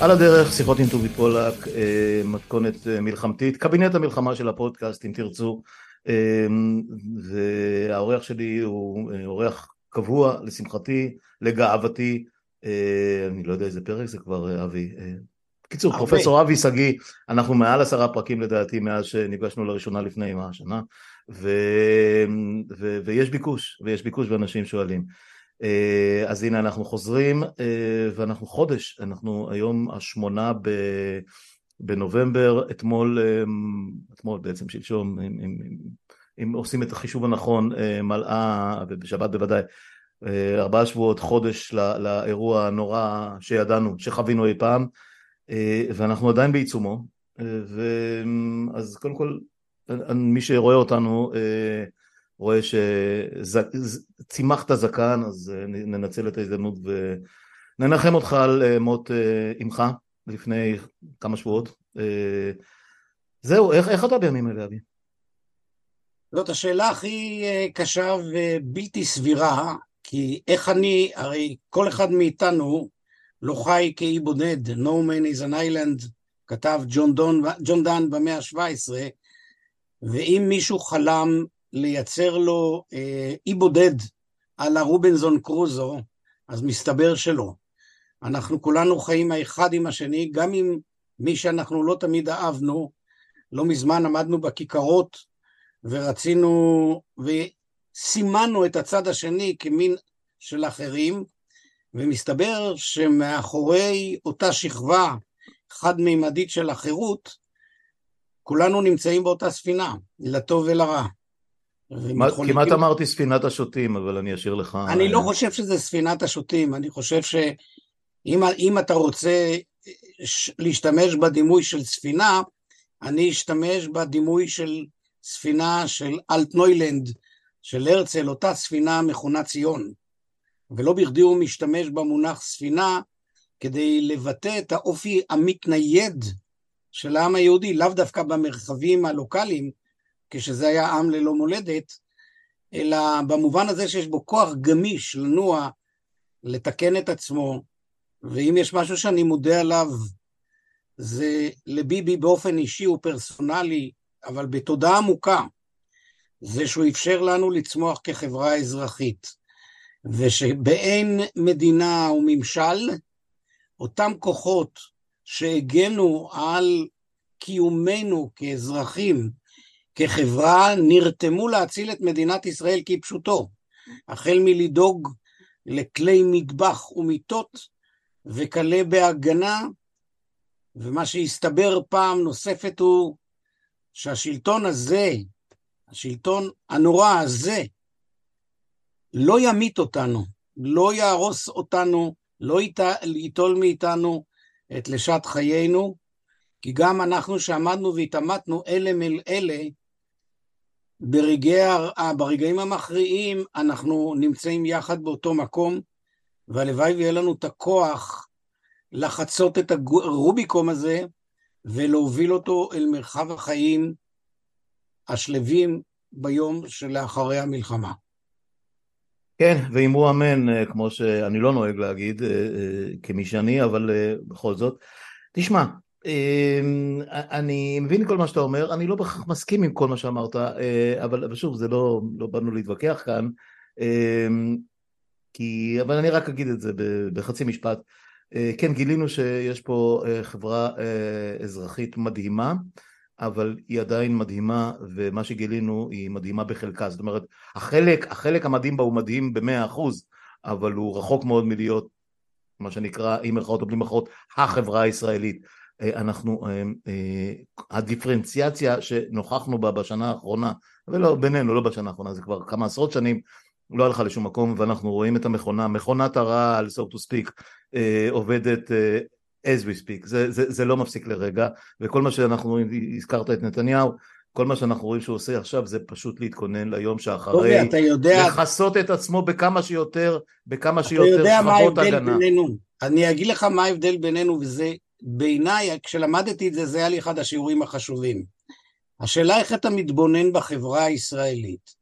על הדרך, שיחות עם טובי פולק, אה, מתכונת אה, מלחמתית, קבינט המלחמה של הפודקאסט אם תרצו, אה, והאורח שלי הוא אורח קבוע לשמחתי, לגאוותי, אני לא יודע איזה פרק זה כבר אבי, בקיצור פרופסור אבי שגיא, אנחנו מעל עשרה פרקים לדעתי מאז שנפגשנו לראשונה לפני מה השנה, ו, ו, ויש ביקוש, ויש ביקוש ואנשים שואלים. אה, אז הנה אנחנו חוזרים אה, ואנחנו חודש, אנחנו היום השמונה ב... בנובמבר, אתמול, אה, אתמול בעצם שלשום, אם, אם, אם עושים את החישוב הנכון, מלאה, ובשבת בוודאי, ארבעה שבועות, חודש לא, לאירוע הנורא שידענו, שחווינו אי פעם, ואנחנו עדיין בעיצומו, אז קודם כל, מי שרואה אותנו, רואה שצימחת זקן, אז אה, ננצל את ההזדמנות וננחם אותך על אה, מות אה, אמך לפני כמה שבועות. זהו, איך, איך אתה בימים אלה, אבי? זאת השאלה הכי קשה ובלתי סבירה, כי איך אני, הרי כל אחד מאיתנו לא חי כאי בודד, No man is an island, כתב ג'ון, דן במאה ה-17, ואם מישהו חלם לייצר לו אה, אי בודד על הרובנזון קרוזו, אז מסתבר שלא. אנחנו כולנו חיים האחד עם השני, גם עם מי שאנחנו לא תמיד אהבנו. לא מזמן עמדנו בכיכרות ורצינו וסימנו את הצד השני כמין של אחרים, ומסתבר שמאחורי אותה שכבה חד-מימדית של החירות, כולנו נמצאים באותה ספינה, לטוב ולרע. כמעט אמרתי ספינת השוטים, אבל אני אשאיר לך... אני לא חושב שזה ספינת השוטים, אני חושב שאם אתה רוצה להשתמש בדימוי של ספינה, אני אשתמש בדימוי של ספינה של אלטנוילנד, של הרצל, אותה ספינה מכונה ציון. ולא בכדי הוא משתמש במונח ספינה כדי לבטא את האופי המתנייד של העם היהודי, לאו דווקא במרחבים הלוקאליים, כשזה היה עם ללא מולדת, אלא במובן הזה שיש בו כוח גמיש לנוע, לתקן את עצמו, ואם יש משהו שאני מודה עליו, זה לביבי באופן אישי ופרסונלי, אבל בתודעה עמוקה, זה שהוא אפשר לנו לצמוח כחברה אזרחית, ושבאין מדינה וממשל, אותם כוחות שהגנו על קיומנו כאזרחים כחברה נרתמו להציל את מדינת ישראל כפשוטו, החל מלדאוג לכלי מטבח ומיטות וכלה בהגנה, ומה שהסתבר פעם נוספת הוא שהשלטון הזה, השלטון הנורא הזה, לא ימית אותנו, לא יהרוס אותנו, לא ייטול מאיתנו את לשעת חיינו, כי גם אנחנו שעמדנו והתעמתנו אלה מל אלה, ברגעי, ברגעים המכריעים אנחנו נמצאים יחד באותו מקום, והלוואי ויהיה לנו את הכוח לחצות את הרוביקום הזה ולהוביל אותו אל מרחב החיים השלווים ביום שלאחרי המלחמה. כן, ואמרו אמן, אה, כמו שאני לא נוהג להגיד, אה, אה, כמי שאני, אבל בכל זאת. תשמע, אני מבין כל מה שאתה אומר, אני לא בהכרח מסכים עם כל מה שאמרת, אה, אבל שוב, זה לא, לא באנו להתווכח כאן, אמ, כי, אבל אני רק אגיד את זה בחצי משפט. אה, כן, גילינו שיש פה אה, חברה אזרחית מדהימה, אבל היא עדיין מדהימה, ומה שגילינו היא מדהימה בחלקה. זאת אומרת, החלק, החלק המדהים בה הוא מדהים במאה אחוז, אבל הוא רחוק מאוד מלהיות, מה שנקרא, עם מירכאות או בלי מירכאות, החברה הישראלית. אה, אנחנו, אה, אה, הדיפרנציאציה שנוכחנו בה בשנה האחרונה, ולא בינינו, לא בשנה האחרונה, זה כבר כמה עשרות שנים, לא הלכה לשום מקום, ואנחנו רואים את המכונה, מכונת הרעל, so to speak, עובדת as we speak, זה, זה, זה לא מפסיק לרגע, וכל מה שאנחנו רואים, הזכרת את נתניהו, כל מה שאנחנו רואים שהוא עושה עכשיו זה פשוט להתכונן ליום שאחרי, יודע, לכסות את עצמו בכמה שיותר, בכמה שיותר שכבות הגנה. בינינו. אני אגיד לך מה ההבדל בינינו, וזה בעיניי, כשלמדתי את זה, זה היה לי אחד השיעורים החשובים. השאלה איך אתה מתבונן בחברה הישראלית.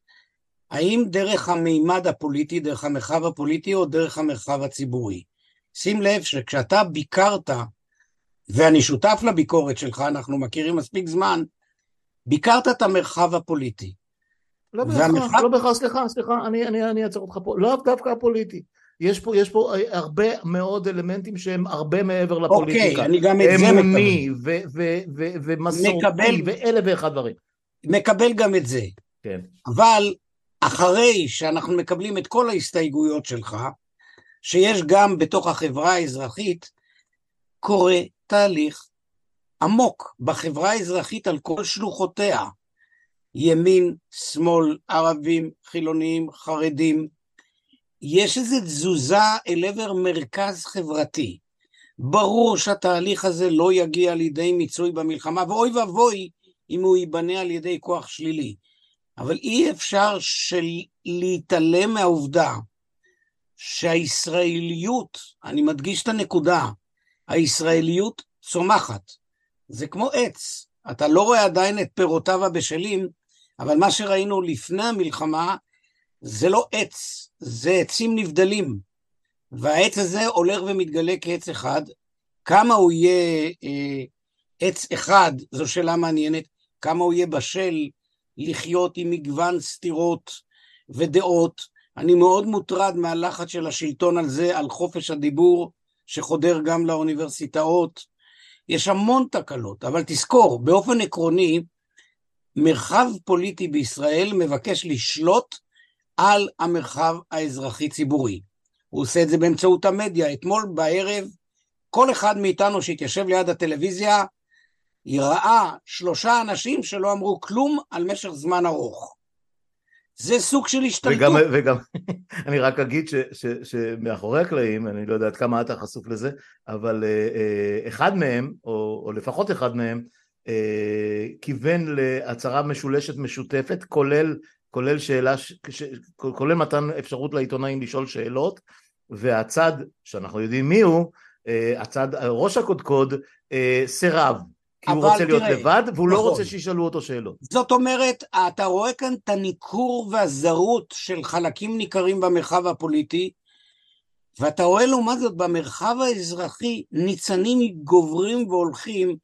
האם דרך המימד הפוליטי, דרך המרחב הפוליטי, או דרך המרחב הציבורי? שים לב שכשאתה ביקרת ואני שותף לביקורת שלך, אנחנו מכירים מספיק זמן, ביקרת את המרחב הפוליטי. לא בהכרח, לא בהכרח, סליחה, סליחה, אני אעצור אותך פה, לאו דווקא הפוליטי. יש פה, יש פה הרבה מאוד אלמנטים שהם הרבה מעבר לפוליטיקה. אוקיי, אני גם את זה מקבל. אמוני ומסורתי ואלף ואחד דברים. מקבל גם את זה. כן. אבל אחרי שאנחנו מקבלים את כל ההסתייגויות שלך, שיש גם בתוך החברה האזרחית, קורה תהליך עמוק בחברה האזרחית על כל שלוחותיה. ימין, שמאל, ערבים, חילונים, חרדים. יש איזו תזוזה אל עבר מרכז חברתי. ברור שהתהליך הזה לא יגיע לידי מיצוי במלחמה, ואוי ואבוי אם הוא ייבנה על ידי כוח שלילי. אבל אי אפשר של... להתעלם מהעובדה שהישראליות, אני מדגיש את הנקודה, הישראליות צומחת. זה כמו עץ, אתה לא רואה עדיין את פירותיו הבשלים, אבל מה שראינו לפני המלחמה זה לא עץ, זה עצים נבדלים. והעץ הזה הולך ומתגלה כעץ אחד. כמה הוא יהיה אה, עץ אחד, זו שאלה מעניינת, כמה הוא יהיה בשל לחיות עם מגוון סתירות ודעות. אני מאוד מוטרד מהלחץ של השלטון על זה, על חופש הדיבור, שחודר גם לאוניברסיטאות. יש המון תקלות, אבל תזכור, באופן עקרוני, מרחב פוליטי בישראל מבקש לשלוט על המרחב האזרחי-ציבורי. הוא עושה את זה באמצעות המדיה. אתמול בערב, כל אחד מאיתנו שהתיישב ליד הטלוויזיה, ראה שלושה אנשים שלא אמרו כלום על משך זמן ארוך. זה סוג של השתלטות. וגם, וגם אני רק אגיד ש, ש, שמאחורי הקלעים, אני לא יודע עד כמה אתה חשוף לזה, אבל אה, אה, אחד מהם, או, או לפחות אחד מהם, אה, כיוון להצהרה משולשת משותפת, כולל, כולל שאלה, ש, כולל מתן אפשרות לעיתונאים לשאול שאלות, והצד, שאנחנו יודעים מי הוא, הצד, ראש הקודקוד, סירב. כי הוא רוצה להיות תראה, לבד, והוא לא נכון. לא רוצה שישאלו אותו שאלות. זאת אומרת, אתה רואה כאן את הניכור והזרות של חלקים ניכרים במרחב הפוליטי, ואתה רואה לעומת זאת במרחב האזרחי ניצנים גוברים והולכים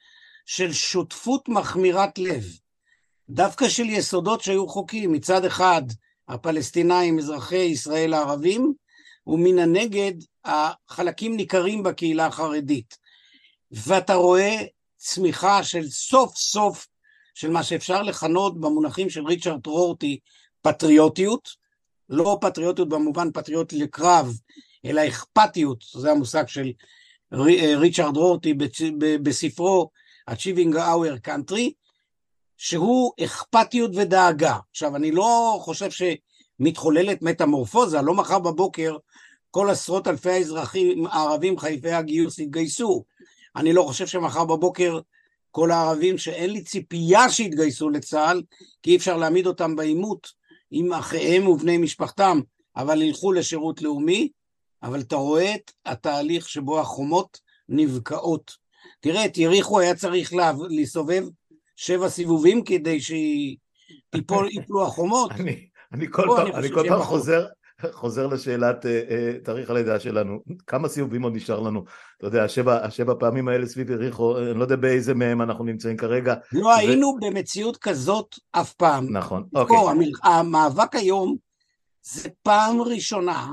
של שותפות מחמירת לב. דווקא של יסודות שהיו חוקים, מצד אחד הפלסטינאים, אזרחי ישראל הערבים, ומן הנגד החלקים ניכרים בקהילה החרדית. ואתה רואה צמיחה של סוף סוף של מה שאפשר לכנות במונחים של ריצ'רד רורטי פטריוטיות, לא פטריוטיות במובן פטריוט לקרב, אלא אכפתיות, זה המושג של ריצ'רד רורטי בספרו Achieving Our Country, שהוא אכפתיות ודאגה. עכשיו, אני לא חושב שמתחוללת מטמורפוזה, לא מחר בבוקר כל עשרות אלפי האזרחים הערבים חייבי הגיוס יתגייסו. אני לא חושב שמחר בבוקר כל הערבים שאין לי ציפייה שיתגייסו לצה"ל, כי אי אפשר להעמיד אותם בעימות עם אחיהם ובני משפחתם, אבל ילכו לשירות לאומי, אבל אתה רואה את התהליך שבו החומות נבקעות. תראה, את יריחו היה צריך להסתובב שבע סיבובים כדי שיפלו החומות. אני, אני כל פעם, אני כל פעם חוזר, חוזר לשאלת uh, uh, תאריך הלידה שלנו, כמה סיבובים עוד נשאר לנו? אתה יודע, השבע, השבע פעמים האלה סביב יריחו, אני לא יודע באיזה מהם אנחנו נמצאים כרגע. לא ו... היינו במציאות כזאת אף פעם. נכון, אוקיי. המאבק היום זה פעם ראשונה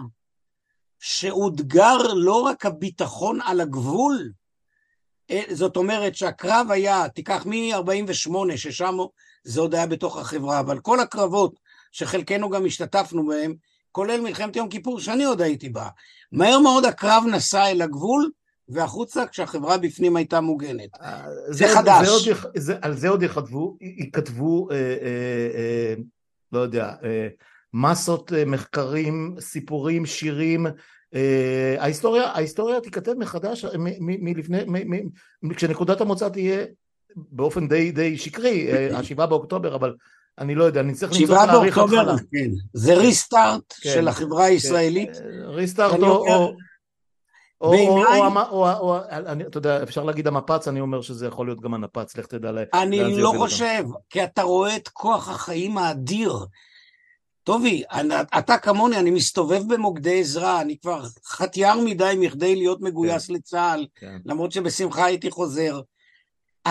שאותגר לא רק הביטחון על הגבול, אה, זאת אומרת שהקרב היה, תיקח מ-48, ששם זה עוד היה בתוך החברה, אבל כל הקרבות שחלקנו גם השתתפנו בהם, כולל מלחמת יום כיפור שאני עוד הייתי בה. מהר מאוד הקרב נסע אל הגבול והחוצה כשהחברה בפנים הייתה מוגנת. אה, זה, זה חדש. זה עוד, זה, על זה עוד יכתבו, יכתבו אה, אה, אה, לא יודע, אה, מסות אה, מחקרים, סיפורים, שירים. אה, ההיסטוריה, ההיסטוריה תיכתב מחדש מלפני, כשנקודת המוצא תהיה באופן די, די שקרי, אה, השבעה באוקטובר, אבל אני לא יודע, אני צריך למצוא תאריך התחלה. כן. זה ריסטארט כן, של החברה כן. הישראלית. ריסטארט או... או, או, או, או, אתה יודע, אפשר להגיד המפץ, אני אומר שזה יכול להיות גם הנפץ, לך תדע לאן זה אני לא חושב, כי אתה רואה את כוח החיים האדיר. טובי, אתה כמוני, אני מסתובב במוקדי עזרה, אני כבר חטייר מדי מכדי להיות מגויס כן. לצה"ל, כן. למרות שבשמחה הייתי חוזר.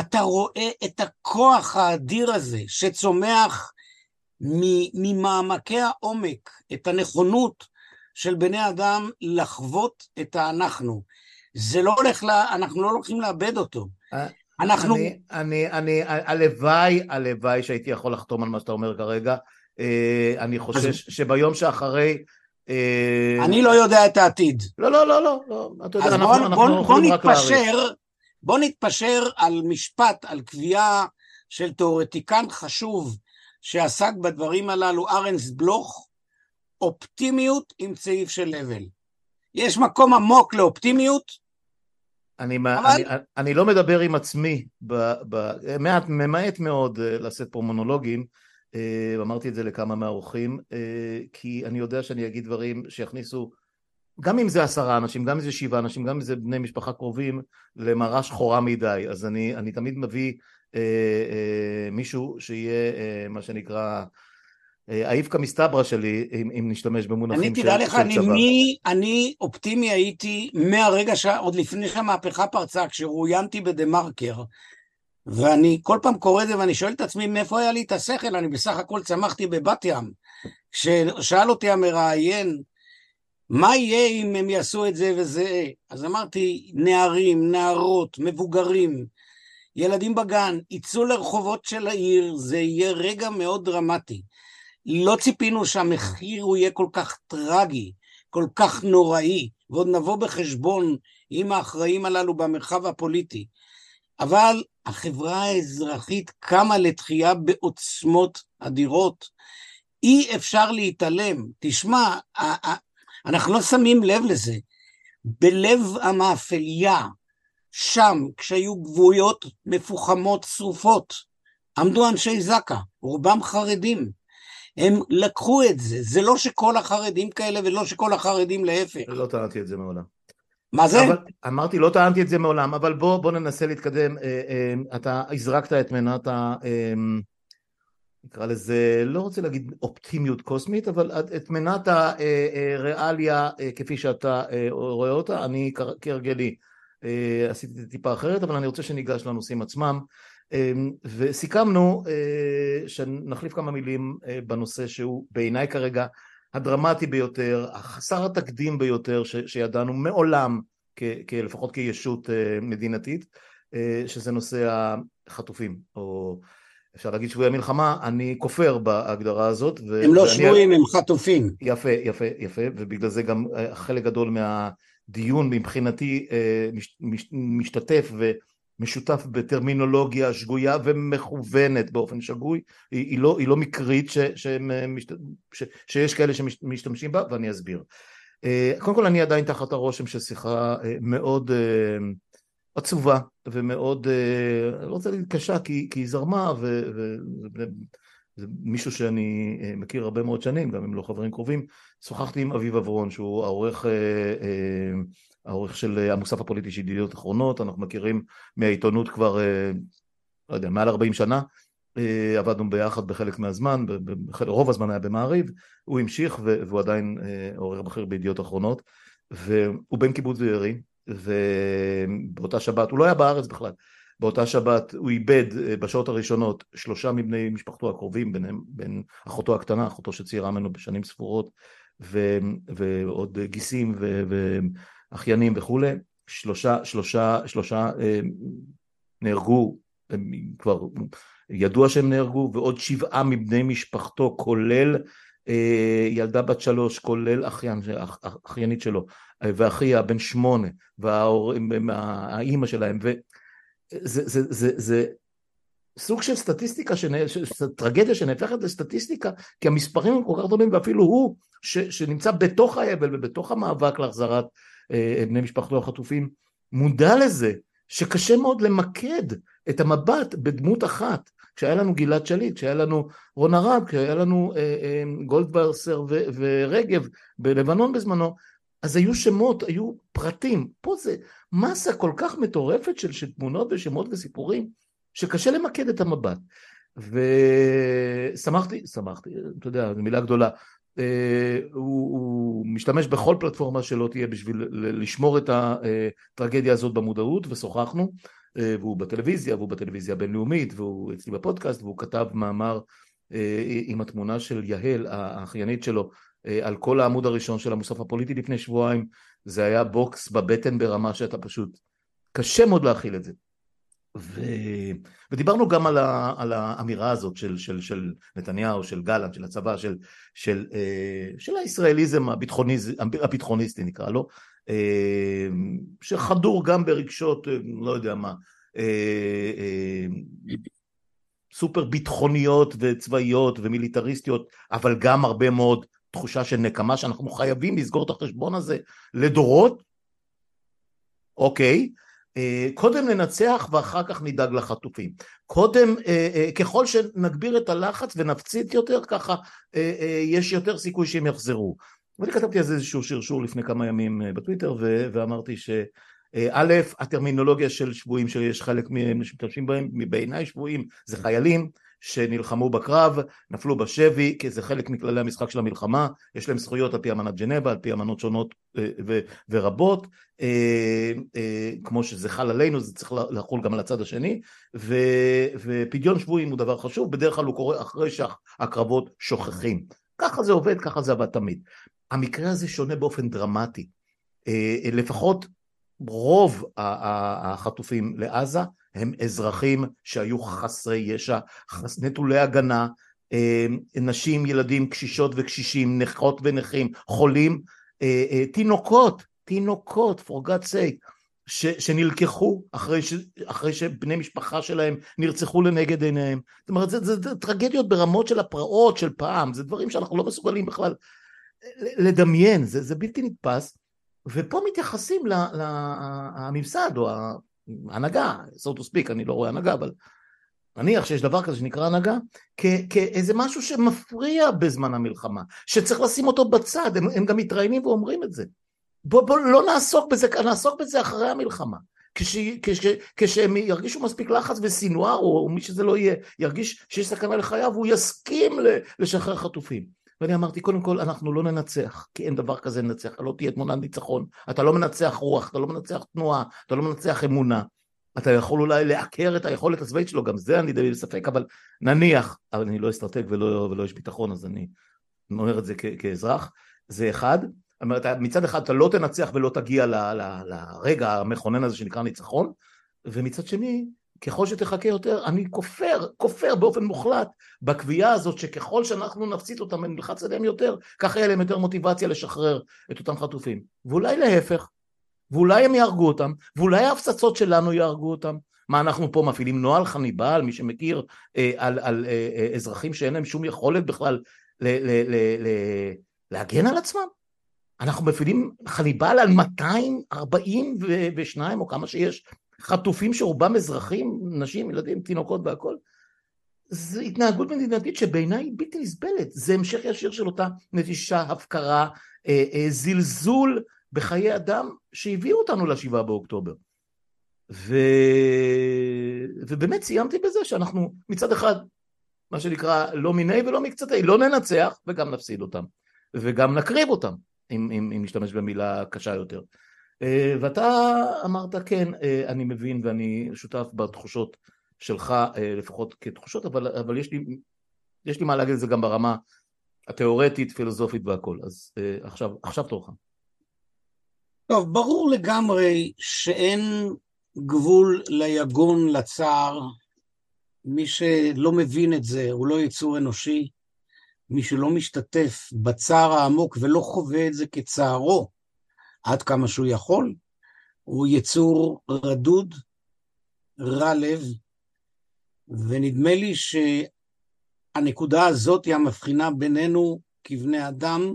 אתה רואה את הכוח האדיר הזה שצומח ממעמקי העומק, את הנכונות של בני אדם לחוות את האנחנו. זה לא הולך, לה, אנחנו לא הולכים לאבד אותו. אה, אנחנו... אני, אני, אני, הלוואי, הלוואי שהייתי יכול לחתום על מה שאתה אומר כרגע. אה, אני חושש אז... שביום שאחרי... אה, אני לא יודע את העתיד. לא, לא, לא, לא. לא. אתה יודע, אנחנו, בוא, אנחנו בוא, בוא נתפשר, בוא נתפשר על משפט, על קביעה של תיאורטיקן חשוב שעסק בדברים הללו, ארנס בלוך, אופטימיות עם צעיף של אבל. יש מקום עמוק לאופטימיות. אני, אבל... אני, אני לא מדבר עם עצמי, ב, ב, מעט, ממעט מאוד אה, לשאת פה מונולוגים, אמרתי את זה לכמה מהאורחים, אה, כי אני יודע שאני אגיד דברים שיכניסו, גם אם זה עשרה אנשים, גם אם זה שבעה אנשים, גם אם זה בני משפחה קרובים, למראה שחורה מדי, אז אני, אני תמיד מביא מישהו שיהיה מה שנקרא האיפכא מסתברא שלי, אם, אם נשתמש במונחים של צבא. אני תדע לך, אני, מי, אני אופטימי הייתי מהרגע, ש... עוד לפני שהמהפכה פרצה, כשרואיינתי בדה מרקר, ואני כל פעם קורא את זה ואני שואל את עצמי מאיפה היה לי את השכל, אני בסך הכל צמחתי בבת ים. כששאל אותי המראיין, מה יהיה אם הם יעשו את זה וזה? אז אמרתי, נערים, נערות, מבוגרים, ילדים בגן, יצאו לרחובות של העיר, זה יהיה רגע מאוד דרמטי. לא ציפינו שהמחיר הוא יהיה כל כך טרגי, כל כך נוראי, ועוד נבוא בחשבון עם האחראים הללו במרחב הפוליטי. אבל החברה האזרחית קמה לתחייה בעוצמות אדירות. אי אפשר להתעלם. תשמע, אנחנו לא שמים לב לזה. בלב המאפליה, שם, כשהיו גבויות מפוחמות שרופות, עמדו אנשי זק"א, רובם חרדים. הם לקחו את זה, זה לא שכל החרדים כאלה ולא שכל החרדים להפך. לא טענתי את זה מעולם. מה זה? אבל, אמרתי, לא טענתי את זה מעולם, אבל בוא, בוא ננסה להתקדם. אה, אה, אתה הזרקת את מנת ה... אה, נקרא לזה, לא רוצה להגיד אופטימיות קוסמית, אבל את מנת הריאליה כפי שאתה רואה אותה, אני כהרגלי עשיתי את זה טיפה אחרת, אבל אני רוצה שניגש לנושאים עצמם. וסיכמנו שנחליף כמה מילים בנושא שהוא בעיניי כרגע הדרמטי ביותר, החסר התקדים ביותר ש, שידענו מעולם, כ, כ, לפחות כישות אה, מדינתית, אה, שזה נושא החטופים, או אפשר להגיד שבויי המלחמה, אני כופר בהגדרה הזאת. ו- הם לא שבויים, הם חטופים. יפה, יפה, יפה, ובגלל זה גם אה, חלק גדול מהדיון מבחינתי מש, מש, משתתף ו... משותף בטרמינולוגיה שגויה ומכוונת באופן שגוי, היא, היא, לא, היא לא מקרית ש, ש, ש, ש, שיש כאלה שמשתמשים בה ואני אסביר. אה, קודם כל אני עדיין תחת הרושם של שיחה אה, מאוד אה, עצובה ומאוד, לא רוצה להגיד קשה כי, כי היא זרמה וזה מישהו שאני מכיר הרבה מאוד שנים, גם אם לא חברים קרובים, שוחחתי עם אביב אברון שהוא העורך העורך של אה, המוסף הפוליטי של ידיעות אחרונות, אנחנו מכירים מהעיתונות כבר, אה, לא יודע, מעל 40 שנה, אה, עבדנו ביחד בחלק מהזמן, רוב הזמן היה במעריב, הוא המשיך והוא עדיין עורך בכיר בידיעות אחרונות, והוא בן קיבוץ בארי, ובאותה שבת, הוא לא היה בארץ בכלל, באותה שבת הוא איבד בשעות הראשונות שלושה מבני משפחתו הקרובים, ביניהם בין אחותו הקטנה, אחותו שציירה ממנו בשנים ספורות, ו, ועוד גיסים ו, אחיינים וכולי, שלושה, שלושה, שלושה אה, נהרגו, הם כבר ידוע שהם נהרגו, ועוד שבעה מבני משפחתו, כולל אה, ילדה בת שלוש, כולל אחיין, אח, אחיינית שלו, ואחיה בן שמונה, והאימא שלהם, וזה זה, זה, זה, סוג של סטטיסטיקה, שנ... טרגדיה שנהפכת לסטטיסטיקה, כי המספרים הם כל כך גדולים, ואפילו הוא, ש... שנמצא בתוך האבל ובתוך המאבק להחזרת אה, בני משפחתו החטופים, מודע לזה שקשה מאוד למקד את המבט בדמות אחת. כשהיה לנו גלעד שליט, כשהיה לנו רון הרב, כשהיה לנו אה, אה, גולדברסר ו- ורגב בלבנון בזמנו, אז היו שמות, היו פרטים. פה זה מסה כל כך מטורפת של, של תמונות ושמות וסיפורים, שקשה למקד את המבט. ושמחתי, שמחתי, אתה יודע, זו מילה גדולה. אה, הוא, הוא משתמש בכל פלטפורמה שלא תהיה בשביל לשמור את הטרגדיה הזאת במודעות, ושוחחנו, אה, והוא בטלוויזיה, והוא בטלוויזיה הבינלאומית, והוא אצלי בפודקאסט, והוא כתב מאמר אה, עם התמונה של יהל, האחיינית שלו, על כל העמוד הראשון של המוסף הפוליטי לפני שבועיים, זה היה בוקס בבטן ברמה שאתה פשוט, קשה מאוד להכיל את זה. ו... ודיברנו גם על, ה... על האמירה הזאת של, של, של נתניהו, של גלנט, של הצבא, של, של, אה, של הישראליזם הביטחוניז... הביטחוניסטי נקרא לו, אה, שחדור גם ברגשות, אה, לא יודע מה, סופר ביטחוניות וצבאיות ומיליטריסטיות, אבל גם הרבה מאוד תחושה של נקמה שאנחנו חייבים לסגור את החשבון הזה לדורות, אוקיי, אה, קודם ננצח ואחר כך נדאג לחטופים. קודם, אה, אה, ככל שנגביר את הלחץ ונפציץ יותר, ככה יש יותר סיכוי שהם יחזרו. ואני כתבתי על זה איזשהו שרשור לפני כמה ימים בטוויטר ואמרתי שא', הטרמינולוגיה של שבויים שיש חלק מהם שמשתמשים בהם, בעיניי שבויים זה חיילים שנלחמו בקרב, נפלו בשבי, כי זה חלק מכללי המשחק של המלחמה, יש להם זכויות על פי אמנת ג'נבה, על פי אמנות שונות אה, ורבות, אה, אה, כמו שזה חל עלינו, זה צריך לחול גם על הצד השני, ופדיון שבויים הוא דבר חשוב, בדרך כלל הוא קורה אחרי שהקרבות שוכחים. ככה זה עובד, ככה זה עבד תמיד. המקרה הזה שונה באופן דרמטי. לפחות רוב החטופים לעזה הם אזרחים שהיו חסרי ישע, נטולי הגנה, אה, נשים, ילדים, קשישות וקשישים, נכות ונכים, חולים, אה, אה, תינוקות, תינוקות, for God's sake, ש, שנלקחו אחרי, ש, אחרי שבני משפחה שלהם נרצחו לנגד עיניהם. זאת אומרת, זה, זה, זה טרגדיות ברמות של הפרעות של פעם, זה דברים שאנחנו לא מסוגלים בכלל לדמיין, זה, זה בלתי נתפס, ופה מתייחסים לממסד או הנהגה, so to speak, אני לא רואה הנהגה, אבל נניח שיש דבר כזה שנקרא הנהגה, כאיזה משהו שמפריע בזמן המלחמה, שצריך לשים אותו בצד, הם, הם גם מתראיינים ואומרים את זה. בוא, בוא לא נעסוק בזה, נעסוק בזה אחרי המלחמה. כש, כש, כשהם ירגישו מספיק לחץ וסינואר, או, או מי שזה לא יהיה, ירגיש שיש סכנה לחייו, הוא יסכים לשחרר חטופים. ואני אמרתי, קודם כל, אנחנו לא ננצח, כי אין דבר כזה לנצח, לא תהיה תמונת ניצחון, אתה לא מנצח רוח, אתה לא מנצח תנועה, אתה לא מנצח אמונה, אתה יכול אולי לעקר את היכולת הצבאית שלו, גם זה אני די בספק, אבל נניח, אבל אני לא אסטרטג ולא, ולא יש ביטחון, אז אני אומר את זה כ- כאזרח, זה אחד, אומרת, מצד אחד אתה לא תנצח ולא תגיע ל- ל- לרגע המכונן הזה שנקרא ניצחון, ומצד שני, ככל שתחכה יותר, אני כופר, כופר באופן מוחלט בקביעה הזאת שככל שאנחנו נפציץ אותם ונלחץ עליהם יותר, ככה יהיה להם יותר מוטיבציה לשחרר את אותם חטופים. ואולי להפך, ואולי הם יהרגו אותם, ואולי ההפצצות שלנו יהרגו אותם. מה אנחנו פה מפעילים נוהל חניבל, מי שמכיר, אה, על, על אה, אה, אזרחים שאין להם שום יכולת בכלל ל, ל, ל, ל, להגן על עצמם? אנחנו מפעילים חניבל על 242 או כמה שיש חטופים שרובם אזרחים, נשים, ילדים, תינוקות והכל, זו התנהגות מדינתית שבעיניי היא בלתי נסבלת, זה המשך ישיר של אותה נטישה, הפקרה, אה, אה, זלזול בחיי אדם שהביאו אותנו לשבעה באוקטובר. ו... ובאמת סיימתי בזה שאנחנו מצד אחד, מה שנקרא, לא מיני ולא מקצתי, לא ננצח וגם נפסיד אותם, וגם נקריב אותם, אם, אם, אם נשתמש במילה קשה יותר. אה, ואתה אמרת כן, אה, אני מבין ואני שותף בתחושות שלך, אה, לפחות כתחושות, אבל, אבל יש, לי, יש לי מה להגיד על זה גם ברמה התיאורטית, פילוסופית והכל. אז עכשיו, עכשיו תורך. טוב, ברור לגמרי שאין גבול ליגון, לצער. מי שלא מבין את זה הוא לא יצור אנושי. מי שלא משתתף בצער העמוק ולא חווה את זה כצערו, עד כמה שהוא יכול, הוא יצור רדוד, רע לב, ונדמה לי שהנקודה הזאת היא המבחינה בינינו כבני אדם,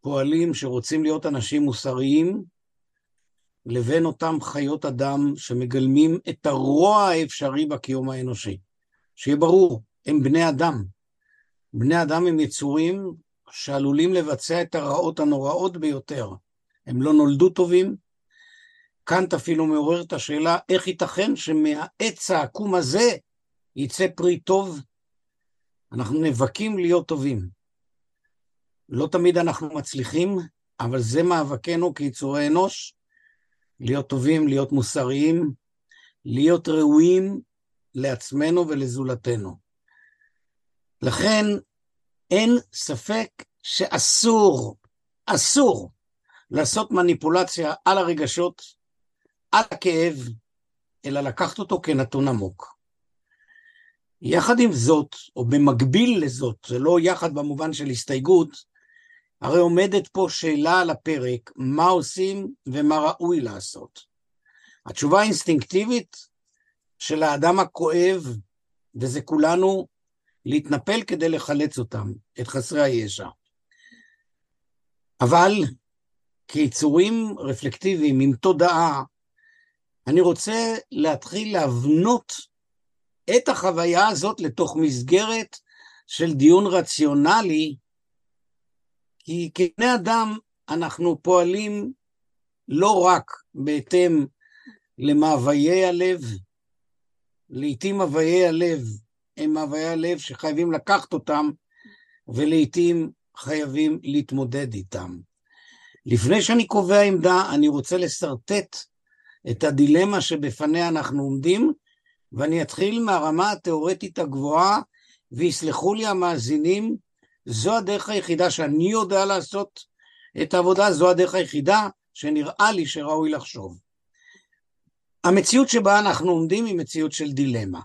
פועלים שרוצים להיות אנשים מוסריים, לבין אותם חיות אדם שמגלמים את הרוע האפשרי בקיום האנושי. שיהיה ברור, הם בני אדם. בני אדם הם יצורים שעלולים לבצע את הרעות הנוראות ביותר. הם לא נולדו טובים. קאנט אפילו מעורר את השאלה איך ייתכן שמהעץ העקום הזה יצא פרי טוב, אנחנו נאבקים להיות טובים. לא תמיד אנחנו מצליחים, אבל זה מאבקנו כיצורי אנוש, להיות טובים, להיות מוסריים, להיות ראויים לעצמנו ולזולתנו. לכן אין ספק שאסור, אסור, לעשות מניפולציה על הרגשות, על הכאב, אלא לקחת אותו כנתון עמוק. יחד עם זאת, או במקביל לזאת, זה לא יחד במובן של הסתייגות, הרי עומדת פה שאלה על הפרק, מה עושים ומה ראוי לעשות. התשובה האינסטינקטיבית של האדם הכואב, וזה כולנו, להתנפל כדי לחלץ אותם, את חסרי הישע. אבל כיצורים רפלקטיביים עם תודעה, אני רוצה להתחיל להבנות את החוויה הזאת לתוך מסגרת של דיון רציונלי, כי כבני אדם אנחנו פועלים לא רק בהתאם למאוויי הלב, לעתים מאוויי הלב הם מאוויי הלב שחייבים לקחת אותם, ולעתים חייבים להתמודד איתם. לפני שאני קובע עמדה, אני רוצה לשרטט את הדילמה שבפניה אנחנו עומדים, ואני אתחיל מהרמה התיאורטית הגבוהה, ויסלחו לי המאזינים, זו הדרך היחידה שאני יודע לעשות את העבודה, זו הדרך היחידה שנראה לי שראוי לחשוב. המציאות שבה אנחנו עומדים היא מציאות של דילמה.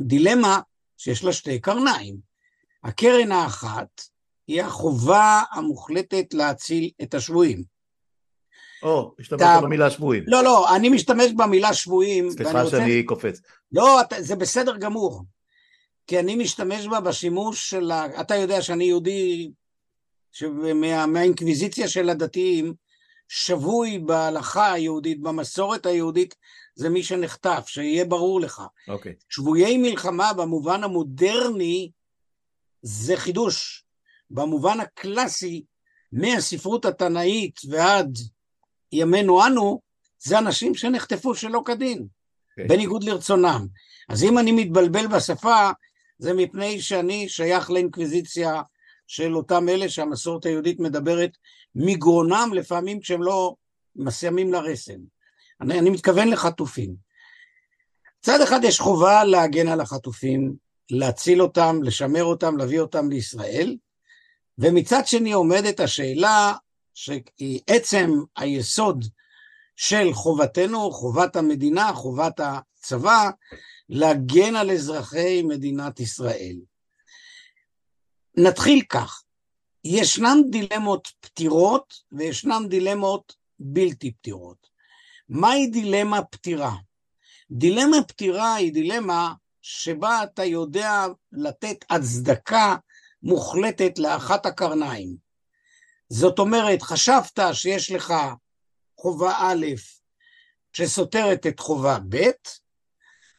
דילמה שיש לה שתי קרניים. הקרן האחת היא החובה המוחלטת להציל את השבויים. או, השתמשת במילה שבויים. לא, לא, אני משתמש במילה שבויים. סליחה שאני רוצה... קופץ. לא, זה בסדר גמור. כי אני משתמש בה בשימוש של ה... אתה יודע שאני יהודי שמה, מהאינקוויזיציה של הדתיים, שבוי בהלכה היהודית, במסורת היהודית, זה מי שנחטף, שיהיה ברור לך. אוקיי. Okay. שבויי מלחמה במובן המודרני זה חידוש. במובן הקלאסי, מהספרות התנאית ועד ימינו אנו, זה אנשים שנחטפו שלא כדין, okay. כן. בניגוד לרצונם. אז אם אני מתבלבל בשפה, זה מפני שאני שייך לאינקוויזיציה של אותם אלה שהמסורת היהודית מדברת מגרונם, לפעמים כשהם לא מסיימים לרסן. אני, אני מתכוון לחטופים. מצד אחד יש חובה להגן על החטופים, להציל אותם, לשמר אותם, להביא אותם לישראל, ומצד שני עומדת השאלה שהיא עצם היסוד של חובתנו, חובת המדינה, חובת הצבא, להגן על אזרחי מדינת ישראל. נתחיל כך, ישנן דילמות פתירות וישנן דילמות בלתי פתירות. מהי דילמה פתירה? דילמה פתירה היא דילמה שבה אתה יודע לתת הצדקה מוחלטת לאחת הקרניים. זאת אומרת, חשבת שיש לך חובה א' שסותרת את חובה ב',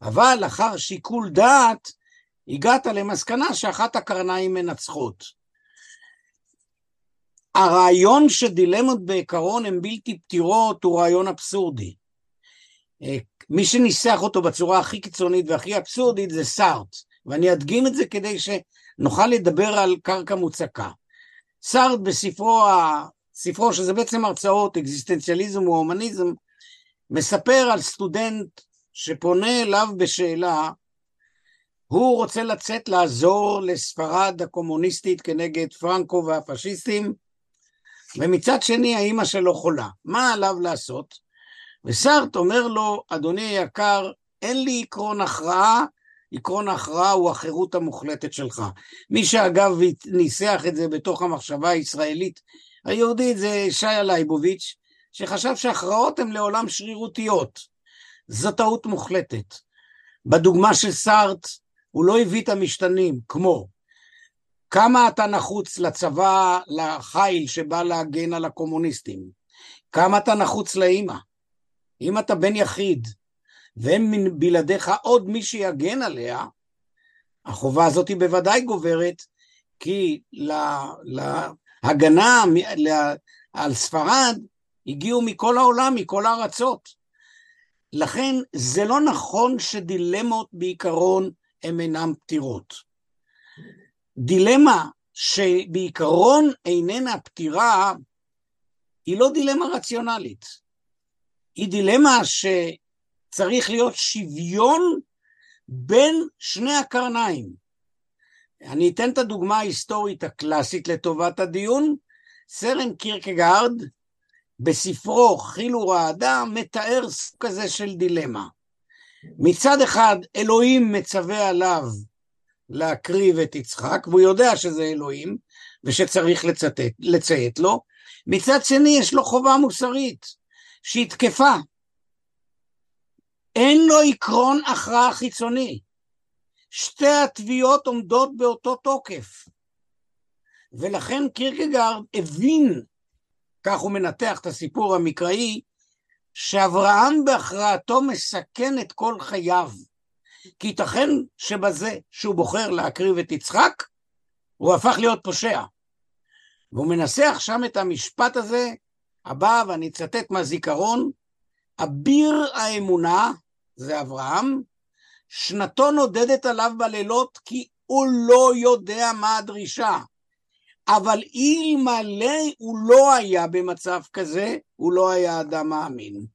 אבל לאחר שיקול דעת הגעת למסקנה שאחת הקרניים מנצחות. הרעיון שדילמות בעיקרון הן בלתי פתירות הוא רעיון אבסורדי. אה, מי שניסח אותו בצורה הכי קיצונית והכי אבסורדית זה סארט, ואני אדגים את זה כדי שנוכל לדבר על קרקע מוצקה. סארט בספרו, ספרו שזה בעצם הרצאות, אקזיסטנציאליזם והומניזם, מספר על סטודנט שפונה אליו בשאלה, הוא רוצה לצאת לעזור לספרד הקומוניסטית כנגד פרנקו והפשיסטים, ומצד שני האימא שלו חולה. מה עליו לעשות? וסארט אומר לו, אדוני היקר, אין לי עקרון הכרעה, עקרון ההכרעה הוא החירות המוחלטת שלך. מי שאגב ניסח את זה בתוך המחשבה הישראלית היהודית זה שיה לייבוביץ', שחשב שהכרעות הן לעולם שרירותיות. זו טעות מוחלטת. בדוגמה של סארט, הוא לא הביא את המשתנים, כמו כמה אתה נחוץ לצבא, לחיל שבא להגן על הקומוניסטים, כמה אתה נחוץ לאימא. אם אתה בן יחיד, ואין בלעדיך עוד מי שיגן עליה, החובה הזאת היא בוודאי גוברת, כי להגנה על ספרד הגיעו מכל העולם, מכל הארצות. לכן זה לא נכון שדילמות בעיקרון הן אינן פתירות. דילמה שבעיקרון איננה פתירה, היא לא דילמה רציונלית. היא דילמה שצריך להיות שוויון בין שני הקרניים. אני אתן את הדוגמה ההיסטורית הקלאסית לטובת הדיון. סרן קירקגרד בספרו חיל ורעדה מתאר סוג כזה של דילמה. מצד אחד אלוהים מצווה עליו להקריב את יצחק, והוא יודע שזה אלוהים ושצריך לצטט, לציית לו, מצד שני יש לו חובה מוסרית שהיא תקפה. אין לו עקרון הכרעה חיצוני. שתי התביעות עומדות באותו תוקף. ולכן קירקגרד הבין, כך הוא מנתח את הסיפור המקראי, שאברהם בהכרעתו מסכן את כל חייו. כי ייתכן שבזה שהוא בוחר להקריב את יצחק, הוא הפך להיות פושע. והוא מנסח שם את המשפט הזה, הבא, ואני אצטט מהזיכרון, אביר האמונה, זה אברהם, שנתו נודדת עליו בלילות כי הוא לא יודע מה הדרישה. אבל אלמלא הוא לא היה במצב כזה, הוא לא היה אדם מאמין.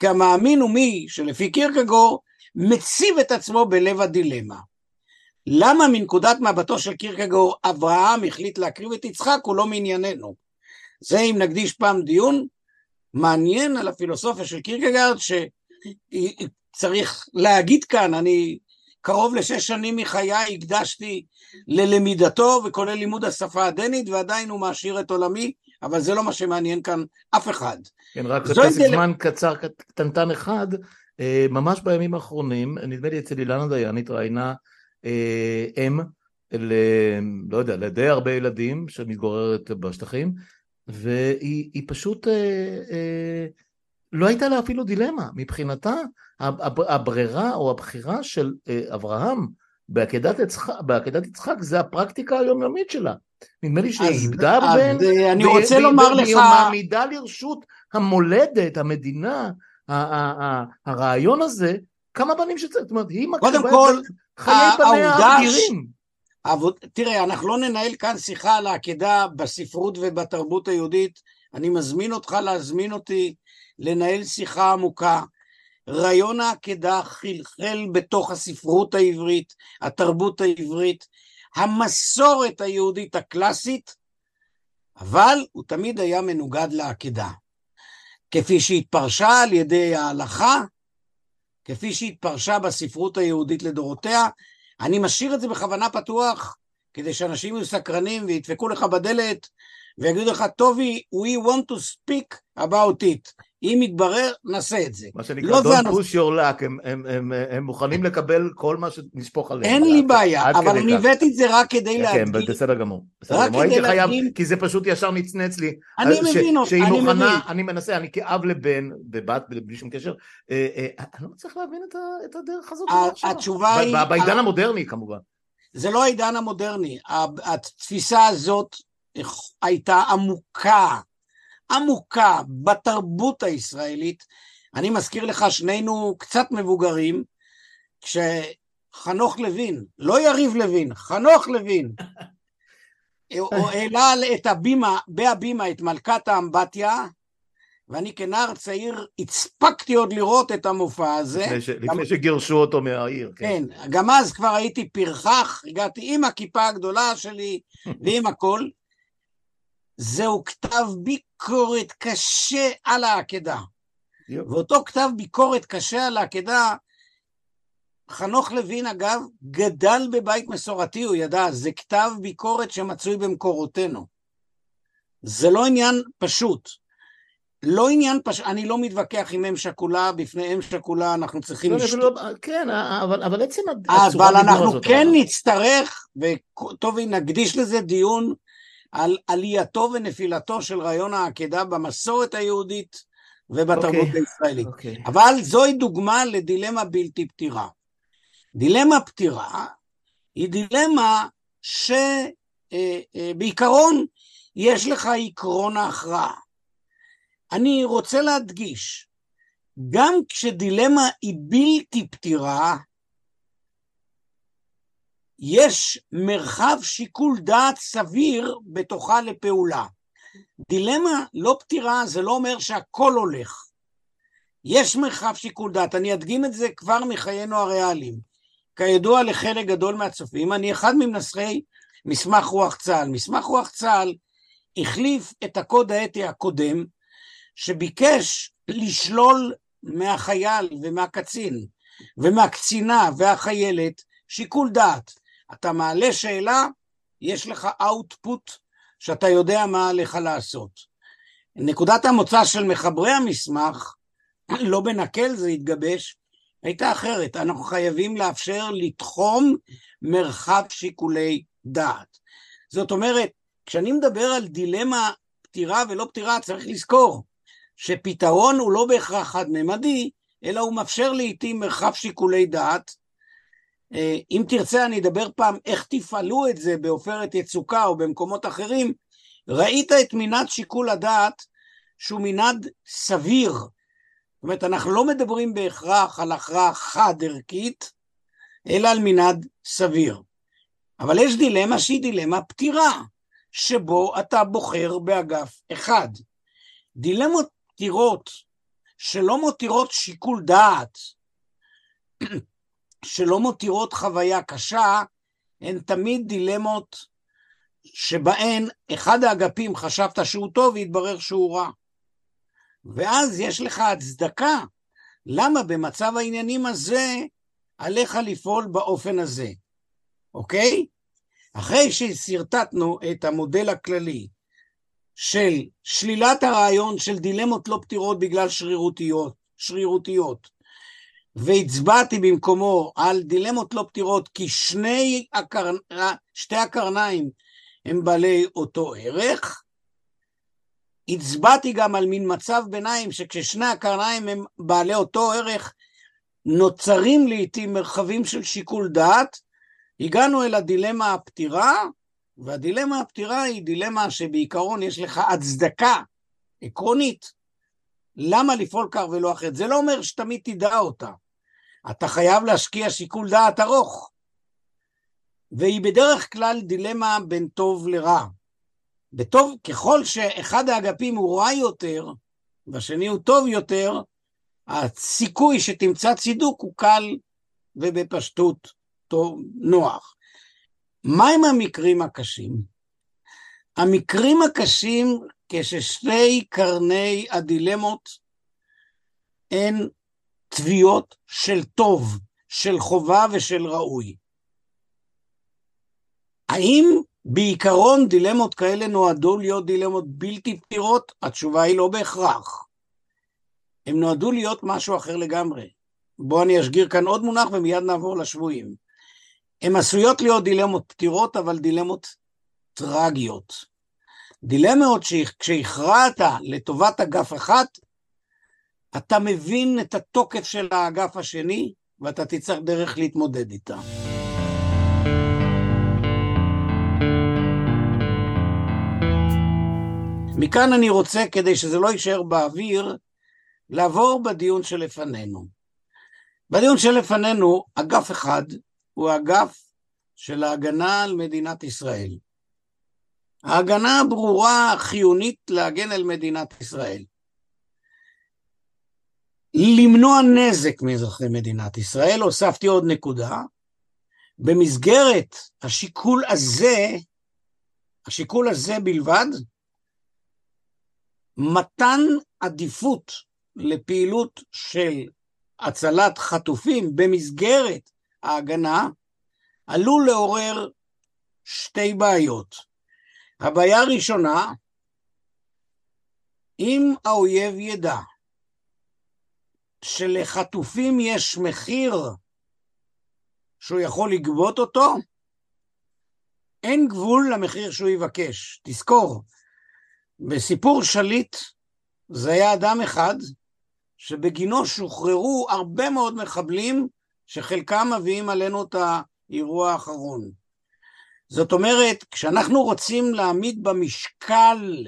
כי המאמין הוא מי שלפי קירקגור מציב את עצמו בלב הדילמה. למה מנקודת מבטו של קירקגור אברהם החליט להקריב את יצחק הוא לא מענייננו. זה אם נקדיש פעם דיון מעניין על הפילוסופיה של קירקגרד שצריך להגיד כאן, אני קרוב לשש שנים מחיי הקדשתי ללמידתו וכולל לימוד השפה הדנית ועדיין הוא מעשיר את עולמי אבל זה לא מה שמעניין כאם אף אחד. כן, רק בפסק דל... זמן קצר קטנטן אחד, אה, ממש בימים האחרונים, נדמה לי אצל אילנה דיין התראיינה אה, אם, ל... לא יודע, לדי הרבה ילדים שמתגוררת בשטחים, והיא פשוט, אה, לא הייתה לה אפילו דילמה, מבחינתה הברירה או הבחירה של אברהם בעקדת יצחק, בעקדת יצחק זה הפרקטיקה היומיומית שלה. נדמה לי שהיא איבדה הרבה, אני רוצה לומר לך... והיא מעמידה לרשות המולדת, המדינה, הרעיון הזה, כמה בנים שצריך, זאת אומרת, היא מקריבה כל, חיי פניה האדירים. תראה, אנחנו לא ננהל כאן שיחה על העקדה בספרות ובתרבות היהודית, אני מזמין אותך להזמין אותי לנהל שיחה עמוקה. רעיון העקדה חלחל בתוך הספרות העברית, התרבות העברית, המסורת היהודית הקלאסית, אבל הוא תמיד היה מנוגד לעקדה. כפי שהתפרשה על ידי ההלכה, כפי שהתפרשה בספרות היהודית לדורותיה, אני משאיר את זה בכוונה פתוח, כדי שאנשים יהיו סקרנים וידפקו לך בדלת ויגידו לך, טובי, we want to speak about it. אם יתברר, נעשה את זה. מה שנקרא, לא don't push your luck, הם, הם, הם, הם מוכנים לקבל כל מה שנשפוך עליהם. אין לי בעיה, אבל אני הבאתי את זה רק כדי כן, להדגים. כן, בסדר גמור. בסדר גמור, הייתי חייב, כי זה פשוט ישר נצנץ לי. אני מבין אותך, אני מבין. אני מנסה, אני כאב לבן, בבת, בלי שום קשר, אה, אה, אני לא מצליח להבין את הדרך הזאת. התשובה היא... בעידן המודרני כמובן. זה לא העידן המודרני, התפיסה הזאת הייתה עמוקה עמוקה בתרבות הישראלית. אני מזכיר לך, שנינו קצת מבוגרים, כשחנוך לוין, לא יריב לוין, חנוך לוין, הוא העלה את הבימה, בהבימה את מלכת האמבטיה, ואני כנער צעיר הספקתי עוד לראות את המופע הזה. לפני, ש, לפני שגירשו אותו מהעיר. כן. כן, גם אז כבר הייתי פרחח, הגעתי עם הכיפה הגדולה שלי ועם הכל. זהו כתב ביקורת קשה על העקדה. ואותו כתב ביקורת קשה על העקדה, חנוך לוין אגב גדל בבית מסורתי, הוא ידע, זה כתב ביקורת שמצוי במקורותינו. זה לא עניין פשוט. לא עניין פשוט, אני לא מתווכח עם אם שכולה, בפני אם שכולה אנחנו צריכים לא, לשתות. לא, כן, אבל, אבל עצם הצורה אבל אנחנו כן נצטרך, וטוב, נקדיש לזה דיון על עלייתו ונפילתו של רעיון העקדה במסורת היהודית ובתרבות okay. אוקיי. הישראלית. Okay. אוקיי. אבל זוהי דוגמה לדילמה בלתי פתירה. דילמה פתירה היא דילמה שבעיקרון אה, יש לך עקרון ההכרעה. אני רוצה להדגיש, גם כשדילמה היא בלתי פתירה, יש מרחב שיקול דעת סביר בתוכה לפעולה. דילמה לא פתירה זה לא אומר שהכל הולך. יש מרחב שיקול דעת, אני אדגים את זה כבר מחיינו הריאליים. כידוע לחלק גדול מהצופים, אני אחד ממנסחי מסמך רוח צה"ל. מסמך רוח צה"ל החליף את הקוד האתי הקודם, שביקש לשלול מהחייל ומהקצין ומהקצינה והחיילת שיקול דעת. אתה מעלה שאלה, יש לך אאוטפוט שאתה יודע מה עליך לעשות. נקודת המוצא של מחברי המסמך, לא בנקל זה התגבש, הייתה אחרת. אנחנו חייבים לאפשר לתחום מרחב שיקולי דעת. זאת אומרת, כשאני מדבר על דילמה פתירה ולא פתירה, צריך לזכור שפתרון הוא לא בהכרח חד-ממדי, אלא הוא מאפשר לעיתים מרחב שיקולי דעת. אה, אם תרצה, אני אדבר פעם איך תפעלו את זה בעופרת יצוקה או במקומות אחרים. ראית את מנעד שיקול הדעת שהוא מנעד סביר. זאת אומרת, אנחנו לא מדברים בהכרח על הכרעה חד-ערכית, אלא על מנעד סביר. אבל יש דילמה שהיא דילמה פתירה, שבו אתה בוחר באגף אחד. דילמות פתירות שלא מותירות שיקול דעת, שלא מותירות חוויה קשה, הן תמיד דילמות שבהן אחד האגפים חשבת שהוא טוב והתברר שהוא רע. ואז יש לך הצדקה למה במצב העניינים הזה עליך לפעול באופן הזה, אוקיי? אחרי ששרטטנו את המודל הכללי של שלילת הרעיון של דילמות לא פתירות בגלל שרירותיות, שרירותיות והצבעתי במקומו על דילמות לא פתירות כי שני הקר... שתי הקרניים הם בעלי אותו ערך, הצבעתי גם על מין מצב ביניים שכששני הקרניים הם בעלי אותו ערך, נוצרים לעיתים מרחבים של שיקול דעת, הגענו אל הדילמה הפתירה, והדילמה הפתירה היא דילמה שבעיקרון יש לך הצדקה עקרונית למה לפעול כך ולא אחרת. זה לא אומר שתמיד תדע אותה. אתה חייב להשקיע שיקול דעת ארוך. והיא בדרך כלל דילמה בין טוב לרע. בטוב, ככל שאחד האגפים הוא רע יותר, והשני הוא טוב יותר, הסיכוי שתמצא צידוק הוא קל ובפשטות טוב, נוח. מהם המקרים הקשים? המקרים הקשים כששתי קרני הדילמות הן תביעות של טוב, של חובה ושל ראוי. האם בעיקרון דילמות כאלה נועדו להיות דילמות בלתי פתירות? התשובה היא לא בהכרח. הם נועדו להיות משהו אחר לגמרי. בואו אני אשגיר כאן עוד מונח ומיד נעבור לשבויים. הן עשויות להיות דילמות פתירות, אבל דילמות טרגיות. דילמות שכשהכרעת לטובת אגף אחד, אתה מבין את התוקף של האגף השני, ואתה תצטרך דרך להתמודד איתה. מכאן אני רוצה, כדי שזה לא יישאר באוויר, לעבור בדיון שלפנינו. בדיון שלפנינו, אגף אחד הוא האגף של ההגנה על מדינת ישראל. ההגנה הברורה, חיונית להגן על מדינת ישראל. למנוע נזק מאזרחי מדינת ישראל, הוספתי עוד נקודה, במסגרת השיקול הזה, השיקול הזה בלבד, מתן עדיפות לפעילות של הצלת חטופים במסגרת ההגנה עלול לעורר שתי בעיות. הבעיה הראשונה, אם האויב ידע שלחטופים יש מחיר שהוא יכול לגבות אותו, אין גבול למחיר שהוא יבקש. תזכור, בסיפור שליט זה היה אדם אחד שבגינו שוחררו הרבה מאוד מחבלים שחלקם מביאים עלינו את האירוע האחרון. זאת אומרת, כשאנחנו רוצים להעמיד במשקל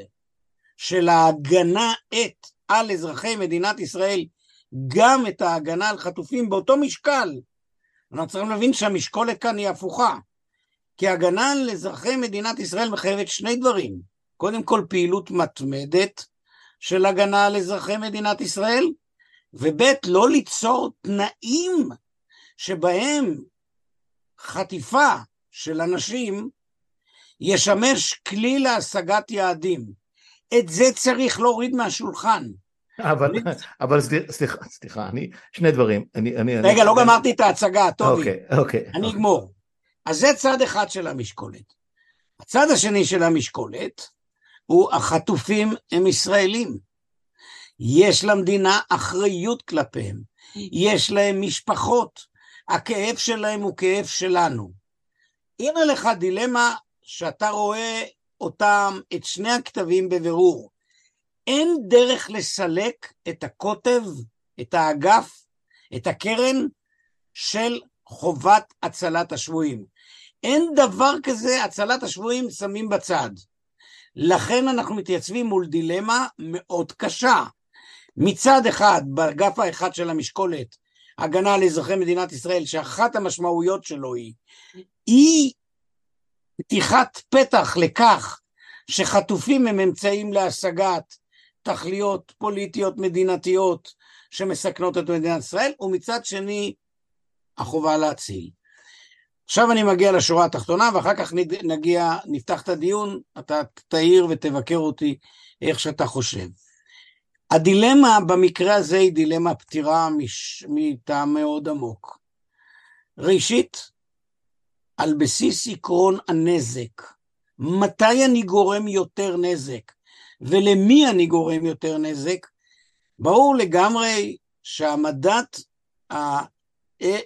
של ההגנה את על אזרחי מדינת ישראל גם את ההגנה על חטופים באותו משקל. אנחנו צריכים להבין שהמשקולת כאן היא הפוכה. כי הגנה על אזרחי מדינת ישראל מחייבת שני דברים. קודם כל פעילות מתמדת של הגנה על אזרחי מדינת ישראל, וב' לא ליצור תנאים שבהם חטיפה של אנשים ישמש כלי להשגת יעדים. את זה צריך להוריד מהשולחן. אבל, אבל סליחה, סליחה, אני, שני דברים. אני, אני, רגע, אני, לא אני... גמרתי את ההצגה, טובי. אוקיי, אוקיי. אני אגמור. אז זה צד אחד של המשקולת. הצד השני של המשקולת הוא החטופים הם ישראלים. יש למדינה אחריות כלפיהם, יש להם משפחות, הכאב שלהם הוא כאב שלנו. הנה לך דילמה שאתה רואה אותם, את שני הכתבים בבירור. אין דרך לסלק את הקוטב, את האגף, את הקרן של חובת הצלת השבויים. אין דבר כזה, הצלת השבויים שמים בצד. לכן אנחנו מתייצבים מול דילמה מאוד קשה. מצד אחד, באגף האחד של המשקולת, הגנה על אזרחי מדינת ישראל, שאחת המשמעויות שלו היא, היא פתיחת פתח לכך שחטופים הם אמצעים להשגת תכליות פוליטיות מדינתיות שמסכנות את מדינת ישראל, ומצד שני, החובה להציל. עכשיו אני מגיע לשורה התחתונה, ואחר כך נגיע, נפתח את הדיון, אתה תעיר ותבקר אותי איך שאתה חושב. הדילמה במקרה הזה היא דילמה פתירה מש... מטעם מאוד עמוק. ראשית, על בסיס עקרון הנזק, מתי אני גורם יותר נזק ולמי אני גורם יותר נזק, ברור לגמרי שהעמדת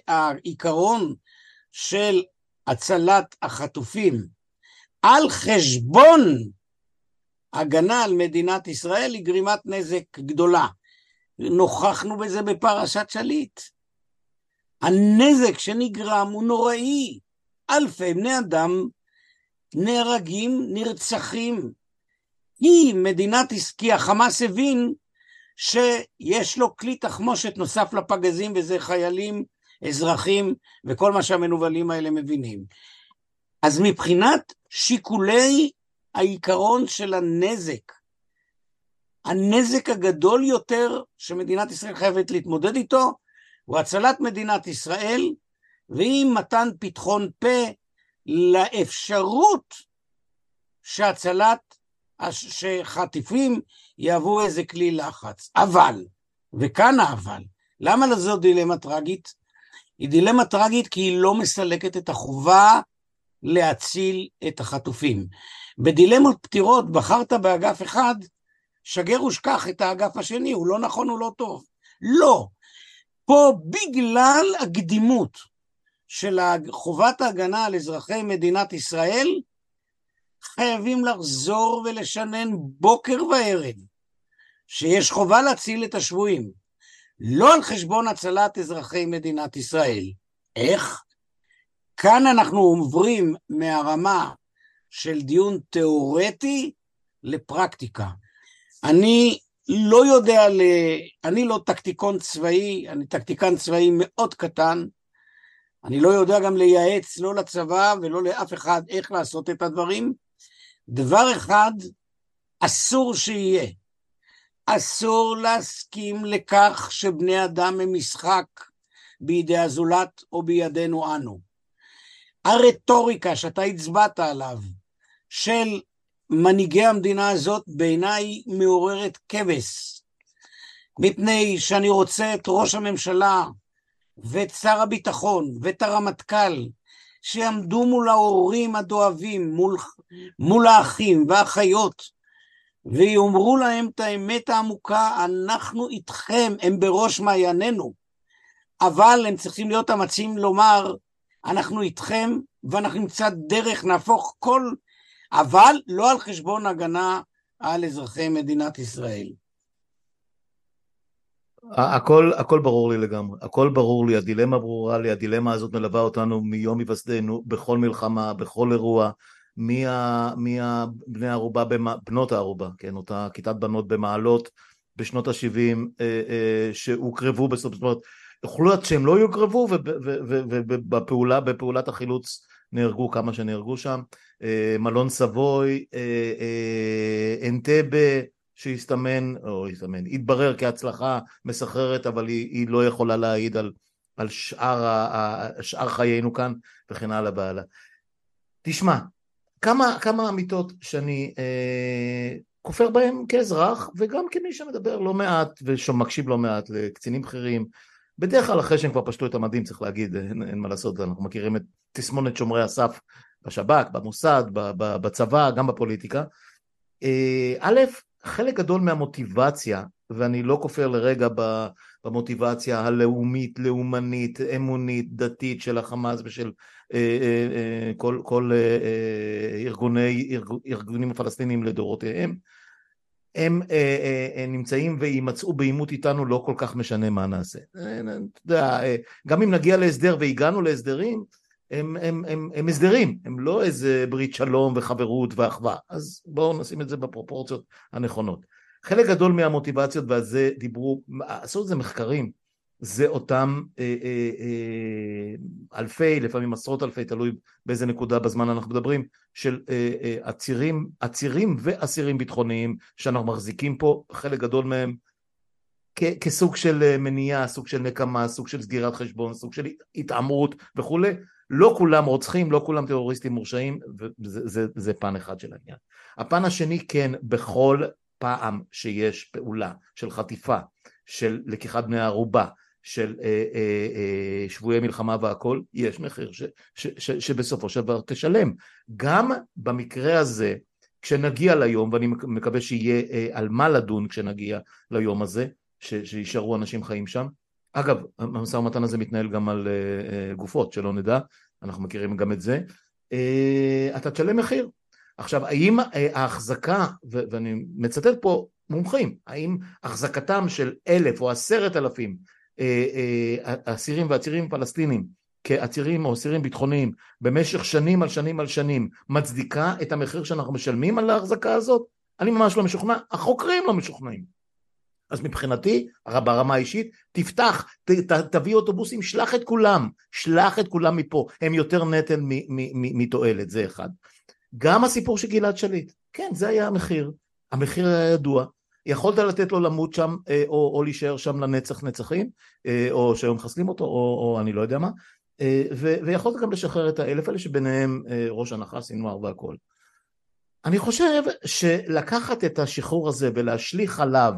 העיקרון של הצלת החטופים על חשבון הגנה על מדינת ישראל היא גרימת נזק גדולה. נוכחנו בזה בפרשת שליט. הנזק שנגרם הוא נוראי. אלפי בני אדם נהרגים, נרצחים. היא מדינת, כי החמאס הבין שיש לו כלי תחמושת נוסף לפגזים וזה חיילים, אזרחים וכל מה שהמנוולים האלה מבינים. אז מבחינת שיקולי העיקרון של הנזק, הנזק הגדול יותר שמדינת ישראל חייבת להתמודד איתו הוא הצלת מדינת ישראל ועם מתן פתחון פה לאפשרות שהצלת, שחטיפים יהוו איזה כלי לחץ. אבל, וכאן האבל, למה לזו דילמה טרגית? היא דילמה טרגית כי היא לא מסלקת את החובה להציל את החטופים. בדילמות פתירות בחרת באגף אחד, שגר ושכח את האגף השני, הוא לא נכון, הוא לא טוב. לא. פה בגלל הקדימות של חובת ההגנה על אזרחי מדינת ישראל, חייבים לחזור ולשנן בוקר וערב שיש חובה להציל את השבויים, לא על חשבון הצלת אזרחי מדינת ישראל. איך? כאן אנחנו עוברים מהרמה של דיון תיאורטי לפרקטיקה. אני לא יודע, ל... אני לא טקטיקון צבאי, אני טקטיקן צבאי מאוד קטן, אני לא יודע גם לייעץ לא לצבא ולא לאף אחד איך לעשות את הדברים. דבר אחד, אסור שיהיה. אסור להסכים לכך שבני אדם הם משחק בידי הזולת או בידינו אנו. הרטוריקה שאתה הצבעת עליו, של מנהיגי המדינה הזאת, בעיניי מעוררת כבש. מפני שאני רוצה את ראש הממשלה ואת שר הביטחון ואת הרמטכ"ל שיעמדו מול ההורים הדואבים, מול, מול האחים והאחיות, ויאמרו להם את האמת העמוקה, אנחנו איתכם, הם בראש מעיינינו, אבל הם צריכים להיות אמצים לומר, אנחנו איתכם ואנחנו נמצא דרך, נהפוך כל, אבל לא על חשבון הגנה על אזרחי מדינת ישראל. הכל, הכל ברור לי לגמרי, הכל ברור לי, הדילמה ברורה לי, הדילמה הזאת מלווה אותנו מיום היווסדנו, בכל מלחמה, בכל אירוע, מי, הבני הערובה, בנות הערובה, כן, אותה כיתת בנות במעלות, בשנות ה-70 שהוקרבו בסוף, זאת אומרת, יכולו להיות שהם לא יוקרבו ובפעולה, בפעולת החילוץ נהרגו כמה שנהרגו שם, מלון סבוי, אנטבה שהסתמן, או הסתמן, התברר כהצלחה מסחררת אבל היא, היא לא יכולה להעיד על, על שאר, ה, שאר חיינו כאן וכן הלאה והלאה. תשמע, כמה, כמה אמיתות שאני אה, כופר בהן כאזרח וגם כמי שמדבר לא מעט ומקשיב לא מעט לקצינים בכירים בדרך כלל אחרי שהם כבר פשטו את המדים צריך להגיד אין, אין מה לעשות אנחנו מכירים את תסמונת שומרי הסף בשב"כ, במוסד, בצבא, גם בפוליטיקה אה, א', חלק גדול מהמוטיבציה ואני לא כופר לרגע במוטיבציה הלאומית, לאומנית, אמונית, דתית של החמאס ושל אה, אה, אה, כל, כל ארגוני, ארגונים הפלסטינים לדורותיהם הם נמצאים ויימצאו בעימות איתנו לא כל כך משנה מה נעשה. אתה יודע, גם אם נגיע להסדר והגענו להסדרים הם, הם, הם, הם הסדרים, הם לא איזה ברית שלום וחברות ואחווה, אז בואו נשים את זה בפרופורציות הנכונות. חלק גדול מהמוטיבציות ועל זה דיברו, עשו את זה מחקרים, זה אותם אה, אה, אה, אלפי, לפעמים עשרות אלפי, תלוי באיזה נקודה בזמן אנחנו מדברים, של אה, אה, עצירים, ואסירים ביטחוניים שאנחנו מחזיקים פה, חלק גדול מהם כ- כסוג של אה, מניעה, סוג של נקמה, סוג של סגירת חשבון, סוג של התעמרות וכולי, לא כולם רוצחים, לא כולם טרוריסטים מורשעים, וזה זה, זה פן אחד של העניין. הפן השני כן, בכל פעם שיש פעולה של חטיפה, של לקיחת בני ערובה, של אה, אה, אה, שבויי מלחמה והכל, יש מחיר ש, ש, ש, שבסופו של דבר תשלם. גם במקרה הזה, כשנגיע ליום, ואני מקווה שיהיה אה, על מה לדון כשנגיע ליום הזה, שישארו אנשים חיים שם. אגב, המשא ומתן הזה מתנהל גם על אה, אה, גופות, שלא נדע, אנחנו מכירים גם את זה. אה, אתה תשלם מחיר, עכשיו, האם ההחזקה, ואני מצטט פה מומחים, האם החזקתם של אלף או עשרת אלפים אסירים ועצירים פלסטינים כעצירים או אסירים ביטחוניים במשך שנים על שנים על שנים מצדיקה את המחיר שאנחנו משלמים על ההחזקה הזאת? אני ממש לא משוכנע, החוקרים לא משוכנעים. אז מבחינתי, ברמה האישית, תפתח, ת, ת, תביא אוטובוסים, שלח את כולם, שלח את כולם מפה, הם יותר נטל מתועלת, זה אחד. גם הסיפור של גלעד שליט, כן, זה היה המחיר, המחיר היה ידוע, יכולת לתת לו למות שם אה, או, או להישאר שם לנצח נצחים, אה, או שהיו מחסלים אותו, או, או אני לא יודע מה, אה, ו, ויכולת גם לשחרר את האלף האלה שביניהם ראש הנחש, סינואר והכל. אני חושב שלקחת את השחרור הזה ולהשליך עליו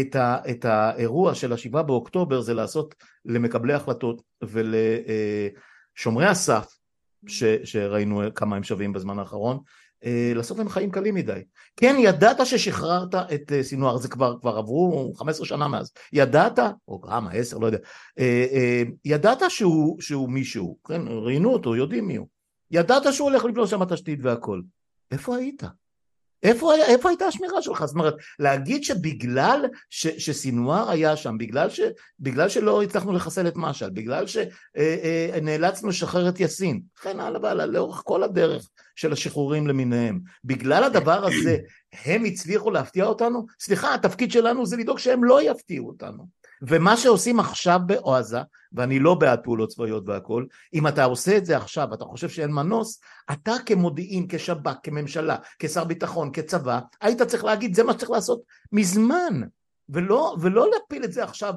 את, ה, את האירוע של השבעה באוקטובר זה לעשות למקבלי החלטות ולשומרי הסף ש, שראינו כמה הם שווים בזמן האחרון, אה, לעשות להם חיים קלים מדי. כן, ידעת ששחררת את אה, סינואר, זה כבר, כבר עברו 15 שנה מאז, ידעת, או כמה, 10, לא יודע, אה, ידעת שהוא, שהוא מישהו, כן, ראיינו אותו, יודעים מי הוא, ידעת שהוא הולך לבנות שם תשתית והכל, איפה היית? איפה, איפה הייתה השמירה שלך? זאת אומרת, להגיד שבגלל ש, שסינואר היה שם, בגלל, ש, בגלל שלא הצלחנו לחסל את משעל, בגלל שנאלצנו לשחרר את יאסין, וכן הלאה והלאה, לאורך כל הדרך של השחרורים למיניהם, בגלל הדבר הזה הם הצליחו להפתיע אותנו? סליחה, התפקיד שלנו זה לדאוג שהם לא יפתיעו אותנו. ומה שעושים עכשיו בעזה, ואני לא בעד פעולות צבאיות והכל, אם אתה עושה את זה עכשיו, אתה חושב שאין מנוס, אתה כמודיעין, כשב"כ, כממשלה, כשר ביטחון, כצבא, היית צריך להגיד זה מה שצריך לעשות מזמן. ולא, ולא להפיל את זה עכשיו,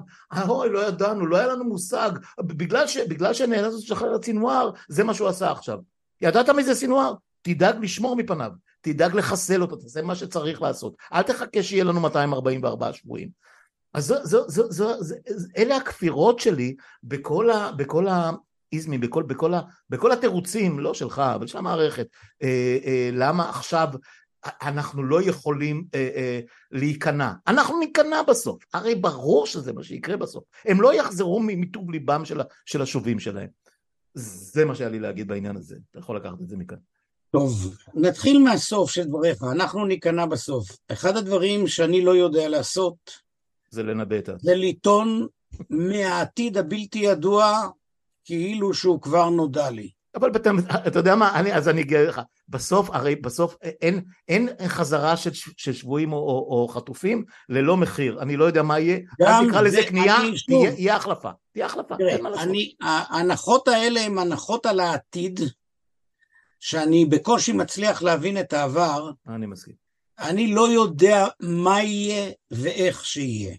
אוי לא ידענו, לא היה לנו מושג, בגלל, ש, בגלל שנאלצנו לשחרר את סינואר, זה מה שהוא עשה עכשיו. ידעת מי זה סינואר? תדאג לשמור מפניו, תדאג לחסל אותו, תעשה מה שצריך לעשות. אל תחכה שיהיה לנו 244 שבויים. אז זו, זו, זו, זו, זו, אלה הכפירות שלי בכל, ה, בכל האיזמים, בכל, בכל, ה, בכל התירוצים, לא שלך, אבל של המערכת, אה, אה, למה עכשיו אנחנו לא יכולים אה, אה, להיכנע. אנחנו ניכנע בסוף, הרי ברור שזה מה שיקרה בסוף. הם לא יחזרו מטוב ליבם של, של השובים שלהם. זה מה שהיה לי להגיד בעניין הזה, אתה יכול לקחת את זה מכאן. טוב, נתחיל מהסוף של דבריך, אנחנו ניכנע בסוף. אחד הדברים שאני לא יודע לעשות, זה לנבא את זה לטעון מהעתיד הבלתי ידוע כאילו שהוא כבר נודע לי. אבל אתה יודע מה, אני, אז אני אגיד לך, בסוף, הרי בסוף אין, אין חזרה של, של שבויים או, או, או חטופים ללא מחיר, אני לא יודע מה יהיה, אז נקרא לזה קנייה, תהיה, החלפה, תהיה החלפה, תראה, אני, ההנחות האלה הן הנחות על העתיד, שאני בקושי מצליח להבין את העבר. אני מסכים. אני לא יודע מה יהיה ואיך שיהיה.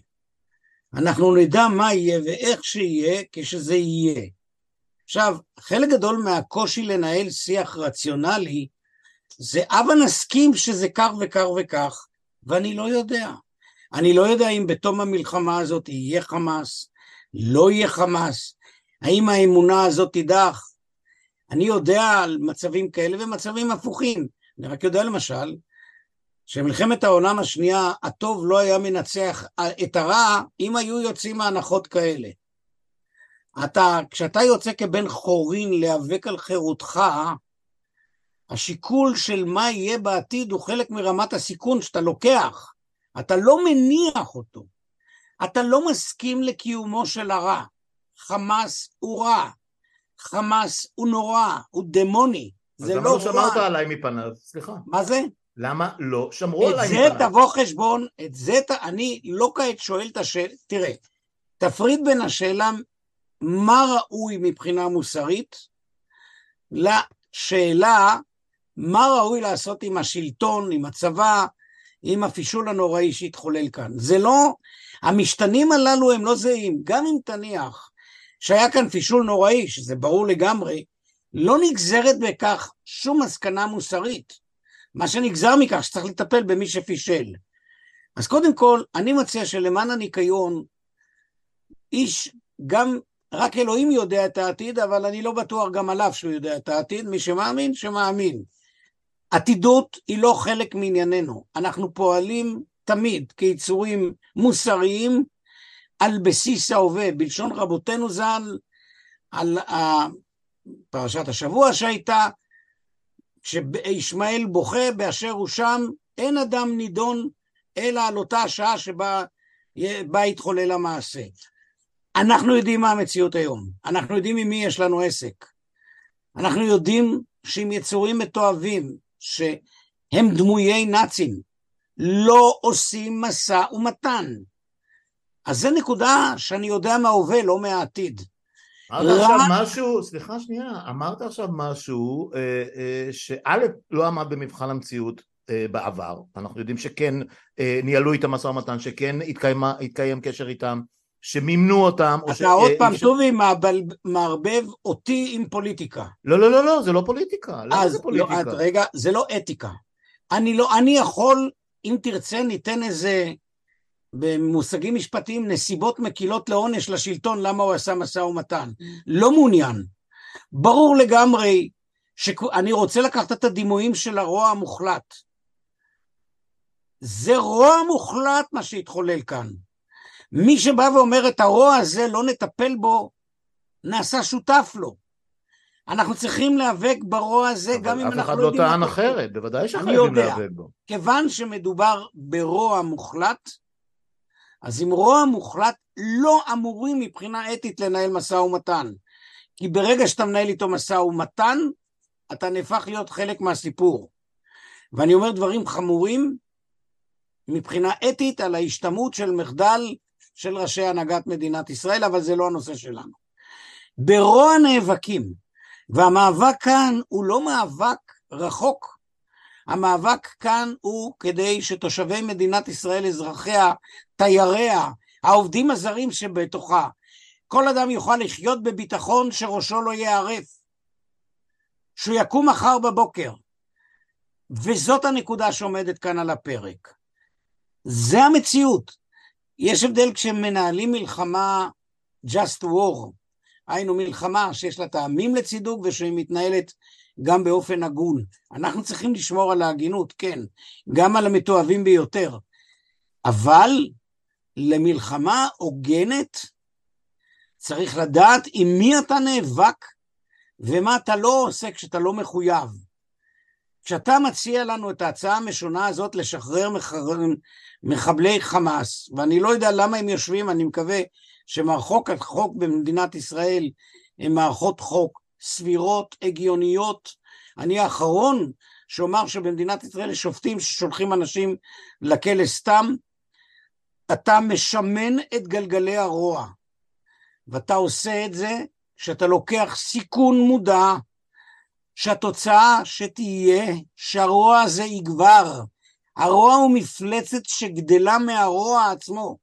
אנחנו נדע מה יהיה ואיך שיהיה כשזה יהיה. עכשיו, חלק גדול מהקושי לנהל שיח רציונלי זה הבה נסכים שזה כך וכך וכך, ואני לא יודע. אני לא יודע אם בתום המלחמה הזאת יהיה חמאס, לא יהיה חמאס, האם האמונה הזאת תידח. אני יודע על מצבים כאלה ומצבים הפוכים. אני רק יודע למשל, שמלחמת העולם השנייה, הטוב לא היה מנצח את הרע אם היו יוצאים מהנחות כאלה. אתה, כשאתה יוצא כבן חורין להיאבק על חירותך, השיקול של מה יהיה בעתיד הוא חלק מרמת הסיכון שאתה לוקח. אתה לא מניח אותו. אתה לא מסכים לקיומו של הרע. חמאס הוא רע. חמאס הוא נורא, הוא דמוני. זה לא רע. אז למה לא שמרת עליי מפניו? סליחה. מה זה? למה לא שמרו עליי? את זה תבוא חשבון, את זה ת... אני לא כעת שואל את השאלה, תראה, תפריד בין השאלה מה ראוי מבחינה מוסרית לשאלה מה ראוי לעשות עם השלטון, עם הצבא, עם הפישול הנוראי שהתחולל כאן. זה לא, המשתנים הללו הם לא זהים. גם אם תניח שהיה כאן פישול נוראי, שזה ברור לגמרי, לא נגזרת בכך שום מסקנה מוסרית. מה שנגזר מכך שצריך לטפל במי שפישל. אז קודם כל, אני מציע שלמען הניקיון, איש, גם רק אלוהים יודע את העתיד, אבל אני לא בטוח גם עליו שהוא יודע את העתיד, מי שמאמין, שמאמין. עתידות היא לא חלק מענייננו, אנחנו פועלים תמיד כיצורים מוסריים על בסיס ההווה, בלשון רבותינו ז"ל, על פרשת השבוע שהייתה, כשישמעאל בוכה באשר הוא שם, אין אדם נידון אלא על אותה השעה שבה התחולל המעשה. אנחנו יודעים מה המציאות היום, אנחנו יודעים עם מי יש לנו עסק. אנחנו יודעים שעם יצורים מתועבים, שהם דמויי נאצים, לא עושים משא ומתן. אז זו נקודה שאני יודע מההווה, לא מהעתיד. אמרת. עכשיו משהו, סליחה שנייה, אמרת עכשיו משהו אה, אה, שא' לא עמד במבחן המציאות אה, בעבר, אנחנו יודעים שכן ניהלו איתם משא ומתן, שכן התקיים, התקיים קשר איתם, שמימנו אותם. אתה ש... עוד פעם, ש... טובי, מערבב אותי עם פוליטיקה. לא, לא, לא, לא, זה לא פוליטיקה. למה זה פוליטיקה? לא, רגע, זה לא אתיקה. אני לא, אני יכול, אם תרצה, ניתן איזה, במושגים משפטיים, נסיבות מקילות לעונש לשלטון, למה הוא עשה משא ומתן. לא מעוניין. ברור לגמרי שאני רוצה לקחת את הדימויים של הרוע המוחלט. זה רוע מוחלט מה שהתחולל כאן. מי שבא ואומר את הרוע הזה לא נטפל בו, נעשה שותף לו. אנחנו צריכים להיאבק ברוע הזה גם אם אנחנו לא יודעים... אף אחד לא טען אחרת, בוודאי שחייבים להיאבק בו. כיוון שמדובר ברוע מוחלט, אז עם רוע מוחלט לא אמורים מבחינה אתית לנהל משא ומתן. כי ברגע שאתה מנהל איתו משא ומתן, אתה נהפך להיות חלק מהסיפור. ואני אומר דברים חמורים מבחינה אתית על ההשתמעות של מחדל של ראשי הנהגת מדינת ישראל, אבל זה לא הנושא שלנו. ברוע נאבקים, והמאבק כאן הוא לא מאבק רחוק, המאבק כאן הוא כדי שתושבי מדינת ישראל, אזרחיה, תייריה, העובדים הזרים שבתוכה, כל אדם יוכל לחיות בביטחון שראשו לא ייערף, שהוא יקום מחר בבוקר. וזאת הנקודה שעומדת כאן על הפרק. זה המציאות. יש הבדל כשמנהלים מלחמה just war, היינו מלחמה שיש לה טעמים לצידוק ושהיא מתנהלת גם באופן הגון. אנחנו צריכים לשמור על ההגינות, כן, גם על המתועבים ביותר, אבל למלחמה הוגנת צריך לדעת עם מי אתה נאבק ומה אתה לא עושה כשאתה לא מחויב. כשאתה מציע לנו את ההצעה המשונה הזאת לשחרר מחבלי חמאס, ואני לא יודע למה הם יושבים, אני מקווה שמערכות החוק במדינת ישראל הן מערכות חוק סבירות, הגיוניות. אני האחרון שאומר שבמדינת ישראל יש שופטים ששולחים אנשים לכלא סתם. אתה משמן את גלגלי הרוע, ואתה עושה את זה כשאתה לוקח סיכון מודע שהתוצאה שתהיה שהרוע הזה יגבר. הרוע הוא מפלצת שגדלה מהרוע עצמו.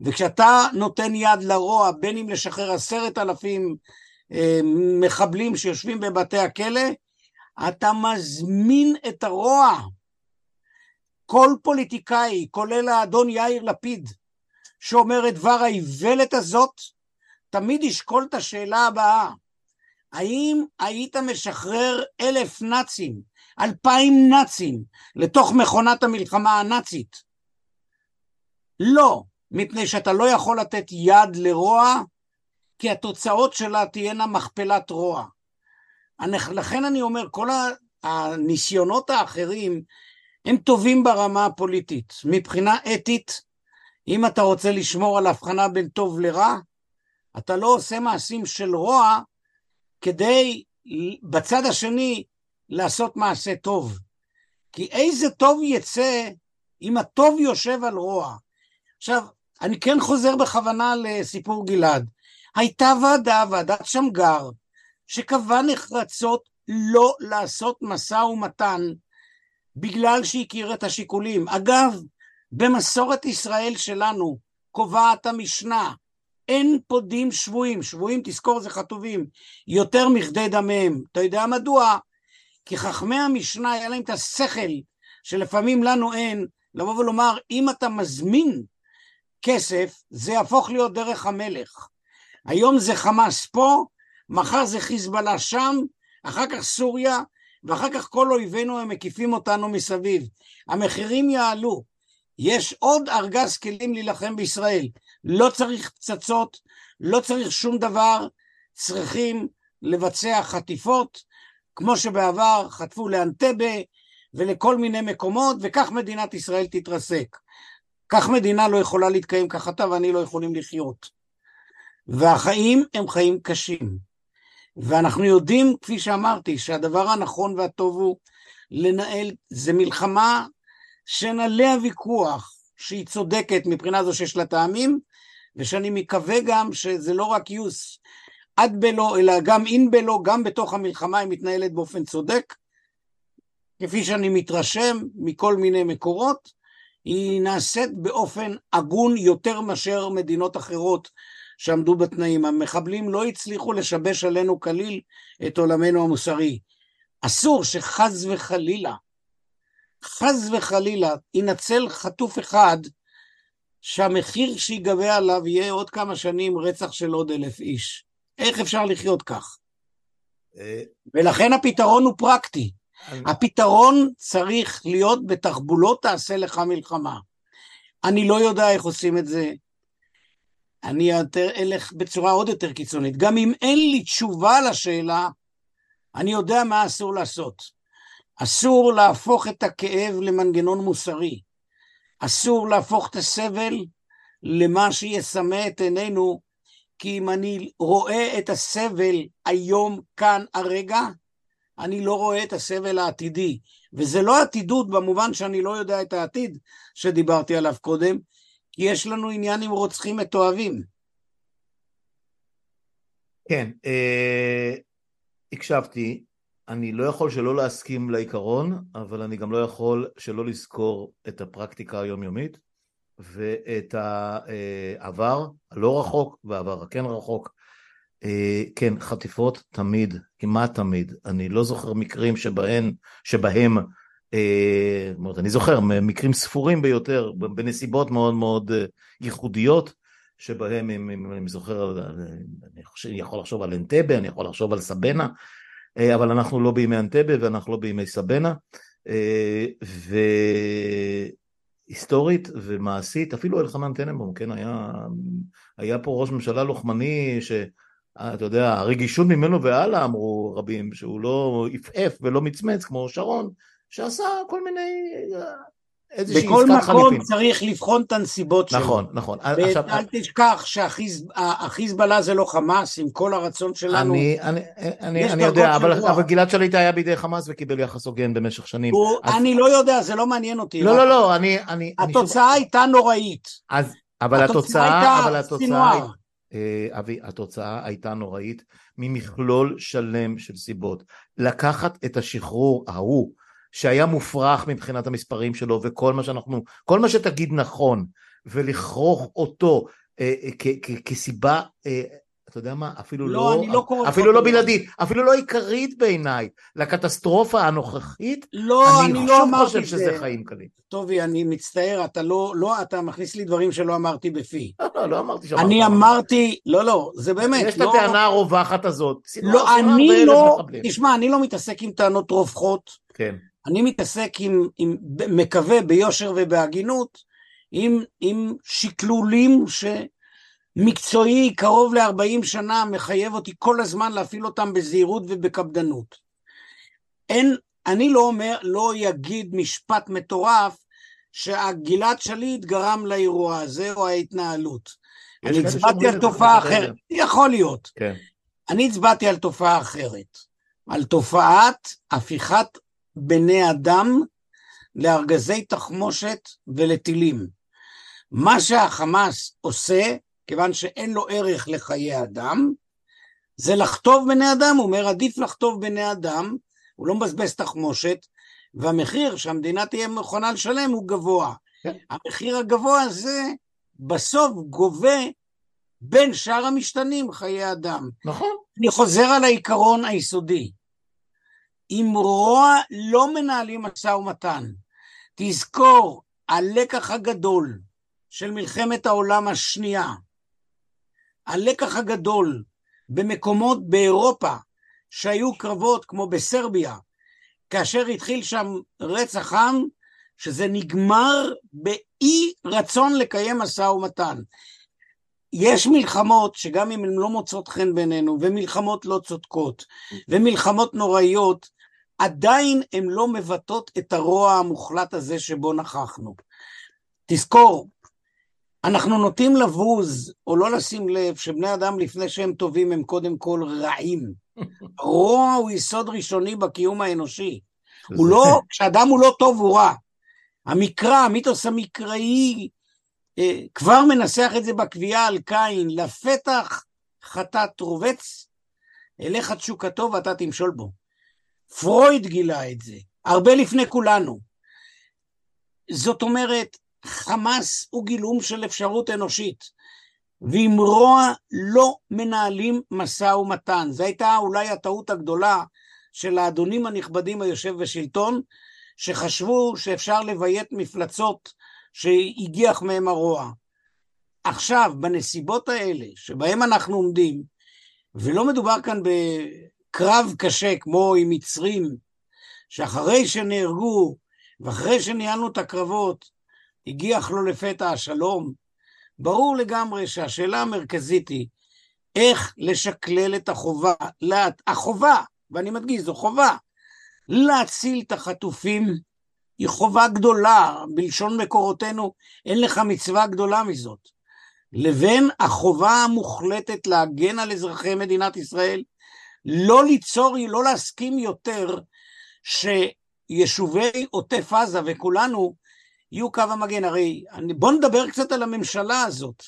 וכשאתה נותן יד לרוע, בין אם לשחרר עשרת אלפים מחבלים שיושבים בבתי הכלא, אתה מזמין את הרוע. כל פוליטיקאי, כולל האדון יאיר לפיד, שאומר את דבר האיוולת הזאת, תמיד ישקול את השאלה הבאה, האם היית משחרר אלף נאצים, אלפיים נאצים, לתוך מכונת המלחמה הנאצית? לא, מפני שאתה לא יכול לתת יד לרוע, כי התוצאות שלה תהיינה מכפלת רוע. לכן אני אומר, כל הניסיונות האחרים הם טובים ברמה הפוליטית. מבחינה אתית, אם אתה רוצה לשמור על הבחנה בין טוב לרע, אתה לא עושה מעשים של רוע כדי בצד השני לעשות מעשה טוב. כי איזה טוב יצא אם הטוב יושב על רוע. עכשיו, אני כן חוזר בכוונה לסיפור גלעד. הייתה ועדה, ועדת שמגר, שקבעה נחרצות לא לעשות משא ומתן בגלל שהכיר את השיקולים. אגב, במסורת ישראל שלנו קובעת המשנה, אין פודים שבויים, שבויים תזכור זה חטובים, יותר מכדי דמיהם. אתה יודע מדוע? כי חכמי המשנה היה להם את השכל שלפעמים לנו אין, לבוא ולומר אם אתה מזמין כסף זה יהפוך להיות דרך המלך. היום זה חמאס פה, מחר זה חיזבאללה שם, אחר כך סוריה, ואחר כך כל אויבינו הם מקיפים אותנו מסביב. המחירים יעלו. יש עוד ארגז כלים להילחם בישראל. לא צריך פצצות, לא צריך שום דבר, צריכים לבצע חטיפות, כמו שבעבר חטפו לאנטבה ולכל מיני מקומות, וכך מדינת ישראל תתרסק. כך מדינה לא יכולה להתקיים, כך אתה ואני לא יכולים לחיות. והחיים הם חיים קשים. ואנחנו יודעים, כפי שאמרתי, שהדבר הנכון והטוב הוא לנהל, זה מלחמה שאין עליה ויכוח שהיא צודקת מבחינה זו שיש לה טעמים, ושאני מקווה גם שזה לא רק גיוס עד בלא, אלא גם אין בלא, גם בתוך המלחמה היא מתנהלת באופן צודק, כפי שאני מתרשם מכל מיני מקורות, היא נעשית באופן הגון יותר מאשר מדינות אחרות שעמדו בתנאים. המחבלים לא הצליחו לשבש עלינו כליל את עולמנו המוסרי. אסור שחס וחלילה, חס וחלילה, ינצל חטוף אחד שהמחיר שיגבה עליו יהיה עוד כמה שנים רצח של עוד אלף איש. איך אפשר לחיות כך? אה, ולכן הפתרון הוא פרקטי. הפתרון צריך להיות בתחבולות תעשה לך מלחמה. אני לא יודע איך עושים את זה. אני יותר אלך בצורה עוד יותר קיצונית. גם אם אין לי תשובה לשאלה, אני יודע מה אסור לעשות. אסור להפוך את הכאב למנגנון מוסרי. אסור להפוך את הסבל למה שיסמא את עינינו, כי אם אני רואה את הסבל היום, כאן, הרגע, אני לא רואה את הסבל העתידי. וזה לא עתידות במובן שאני לא יודע את העתיד שדיברתי עליו קודם, כי יש לנו עניין עם רוצחים מתועבים. כן, אה, הקשבתי. אני לא יכול שלא להסכים לעיקרון, אבל אני גם לא יכול שלא לזכור את הפרקטיקה היומיומית ואת העבר הלא רחוק והעבר הכן רחוק. אה, כן, חטיפות תמיד, כמעט תמיד. אני לא זוכר מקרים שבהם, שבהם אני זוכר מקרים ספורים ביותר, בנסיבות מאוד מאוד אה, ייחודיות, שבהם, אם, אם אני זוכר, אני, חושב, אני יכול לחשוב על אנטבה, אני יכול לחשוב על סבנה, אבל אנחנו לא בימי אנטבה ואנחנו לא בימי סבנה, והיסטורית ומעשית, אפילו אלחנן טננבום, כן, היה, היה פה ראש ממשלה לוחמני ש... אתה יודע, הרגישות ממנו והלאה אמרו רבים, שהוא לא עפעף ולא מצמץ כמו שרון, שעשה כל מיני איזושהי בכל מקום חליפין. צריך לבחון את הנסיבות שלו. נכון, נכון. עכשיו, ואל תשכח שהחיזבאללה זה לא חמאס, עם כל הרצון שלנו. אני, אני, אני, יודע, אבל. אבל גלעד שליט היה בידי חמאס וקיבל יחס הוגן במשך שנים. הוא, אז- אני לא יודע, זה לא מעניין אותי. לא, לא, לא, אני... אני אני שוב- התוצאה הייתה נוראית. אז, אבל התוצאה, הייתה אבל התוצאה, סינואר. אה, אבי, התוצאה הייתה נוראית ממכלול שלם של סיבות. לקחת את השחרור ההוא, שהיה מופרך מבחינת המספרים שלו, וכל מה שאנחנו, כל מה שתגיד נכון, ולכרוך אותו אה, אה, כ- כ- כסיבה, אה, אתה יודע מה, אפילו לא, לא, אני לא אפילו לא. בלעדית, אפילו לא עיקרית בעיניי, לקטסטרופה הנוכחית, לא, אני, אני לא אמרתי חושב את שזה זה. חיים קלים. טובי, אני מצטער, אתה לא, לא, אתה מכניס לי דברים שלא אמרתי בפי. לא, לא, לא אמרתי שאמרת. אני אמרתי, לא, לא, זה באמת, יש את לא, הטענה הרווחת הזאת. לא, אני לא. תשמע, אני לא מתעסק עם טענות רווחות, כן, אני מתעסק עם, עם מקווה ביושר ובהגינות, עם, עם שקלולים שמקצועי קרוב ל-40 שנה מחייב אותי כל הזמן להפעיל אותם בזהירות ובקפדנות. אין, אני לא אומר, לא יגיד משפט מטורף שגלעד שליט גרם לאירוע הזה או ההתנהלות. אני הצבעתי על תופעה. אחרת, יכול להיות. כן. אני הצבעתי על תופעה אחרת, על תופעת הפיכת בני אדם לארגזי תחמושת ולטילים. מה שהחמאס עושה, כיוון שאין לו ערך לחיי אדם, זה לחטוף בני אדם, הוא אומר עדיף לחטוף בני אדם, הוא לא מבזבז תחמושת, והמחיר שהמדינה תהיה מוכנה לשלם הוא גבוה. כן. המחיר הגבוה הזה בסוף גובה בין שאר המשתנים חיי אדם. נכון. אני חוזר על העיקרון היסודי. עם רוע לא מנהלים משא ומתן. תזכור, הלקח הגדול של מלחמת העולם השנייה, הלקח הגדול במקומות באירופה שהיו קרבות כמו בסרביה, כאשר התחיל שם רצח עם, שזה נגמר באי רצון לקיים משא ומתן. יש מלחמות שגם אם הן לא מוצאות חן בעינינו, ומלחמות לא צודקות, ומלחמות נוראיות, עדיין הן לא מבטאות את הרוע המוחלט הזה שבו נכחנו. תזכור, אנחנו נוטים לבוז או לא לשים לב שבני אדם לפני שהם טובים הם קודם כל רעים. רוע הוא יסוד ראשוני בקיום האנושי. הוא לא, כשאדם הוא לא טוב הוא רע. המקרא, המיתוס המקראי, אה, כבר מנסח את זה בקביעה על קין, לפתח חטאת רובץ, אליך תשוקתו ואתה תמשול בו. פרויד גילה את זה, הרבה לפני כולנו. זאת אומרת, חמאס הוא גילום של אפשרות אנושית, ועם רוע לא מנהלים משא ומתן. זו הייתה אולי הטעות הגדולה של האדונים הנכבדים היושב בשלטון, שחשבו שאפשר לביית מפלצות שהגיח מהם הרוע. עכשיו, בנסיבות האלה, שבהם אנחנו עומדים, ולא מדובר כאן בקרב קשה כמו עם מצרים, שאחרי שנהרגו ואחרי שניהלנו את הקרבות, הגיח לו לפתע השלום, ברור לגמרי שהשאלה המרכזית היא איך לשקלל את החובה, לה, החובה, ואני מדגיש, זו חובה, להציל את החטופים היא חובה גדולה, בלשון מקורותינו אין לך מצווה גדולה מזאת, לבין החובה המוחלטת להגן על אזרחי מדינת ישראל, לא ליצור, לא להסכים יותר שיישובי עוטף עזה וכולנו יהיו קו המגן. הרי אני, בוא נדבר קצת על הממשלה הזאת.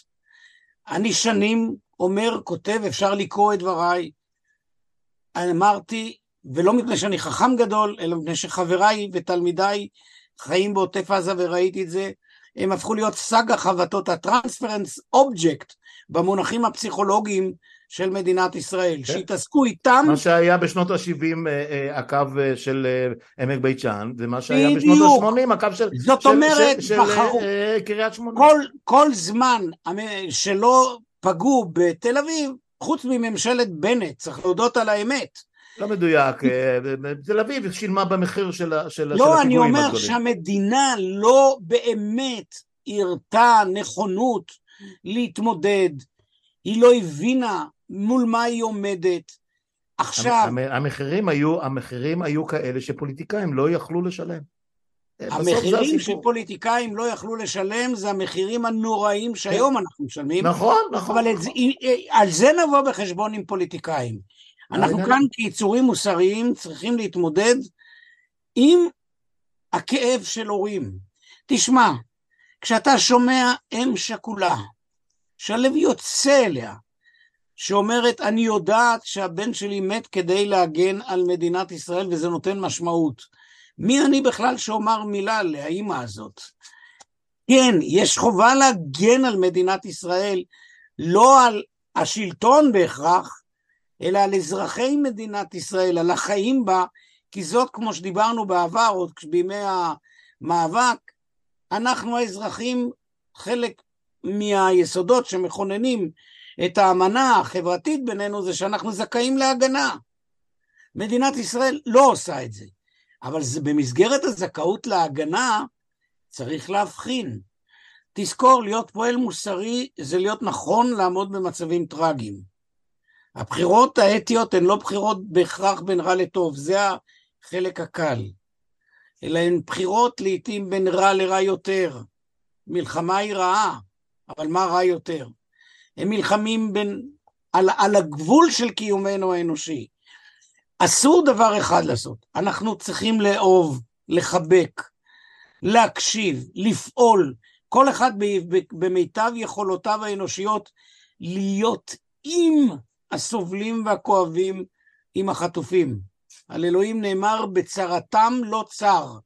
אני שנים אומר, כותב, אפשר לקרוא את דבריי. אמרתי, ולא מפני שאני חכם גדול, אלא מפני שחבריי ותלמידיי חיים בעוטף עזה וראיתי את זה, הם הפכו להיות סאגה חבטות הטרנספרנס אובייקט במונחים הפסיכולוגיים של מדינת ישראל, כן. שהתעסקו איתם. מה שהיה בשנות ה-70 הקו אה, של אה, עמק בית שאן, ומה שהיה בדיוק. בשנות ה-80 הקו של, זאת של, אומרת, של, של בחרו. אה, קריית שמונה. כל, כל זמן שלא פגעו בתל אביב, חוץ מממשלת בנט, צריך להודות על האמת. לא מדויק, אה, תל אביב שילמה במחיר של, של, של לא, אני הפיגועים אומר הגדולים. שהמדינה לא באמת הראתה נכונות להתמודד, היא לא הבינה מול מה היא עומדת. עכשיו, המ- המחירים היו, המחירים היו כאלה שפוליטיקאים לא יכלו לשלם. המחירים שפוליטיקאים לא יכלו לשלם זה המחירים הנוראים שהיום אנחנו משלמים. נכון, נכון. אבל נכון. על זה נבוא בחשבון עם פוליטיקאים. אנחנו כאן כיצורים מוסריים צריכים להתמודד עם הכאב של הורים. תשמע, כשאתה שומע אם שכולה, שהלב יוצא אליה, שאומרת, אני יודעת שהבן שלי מת כדי להגן על מדינת ישראל וזה נותן משמעות. מי אני בכלל שאומר מילה לאימא הזאת? כן, יש חובה להגן על מדינת ישראל, לא על השלטון בהכרח, אלא על אזרחי מדינת ישראל, על החיים בה, כי זאת, כמו שדיברנו בעבר, עוד בימי המאבק, אנחנו האזרחים, חלק מהיסודות שמכוננים את האמנה החברתית בינינו זה שאנחנו זכאים להגנה. מדינת ישראל לא עושה את זה, אבל זה במסגרת הזכאות להגנה צריך להבחין. תזכור, להיות פועל מוסרי זה להיות נכון לעמוד במצבים טרגיים. הבחירות האתיות הן לא בחירות בהכרח בין רע לטוב, זה החלק הקל. אלא הן בחירות לעתים בין רע לרע יותר. מלחמה היא רעה, אבל מה רע יותר? הם נלחמים בין, על, על הגבול של קיומנו האנושי. אסור דבר אחד לעשות, אנחנו צריכים לאהוב, לחבק, להקשיב, לפעול, כל אחד במיטב יכולותיו האנושיות, להיות עם הסובלים והכואבים, עם החטופים. על אלוהים נאמר, בצרתם לא צר,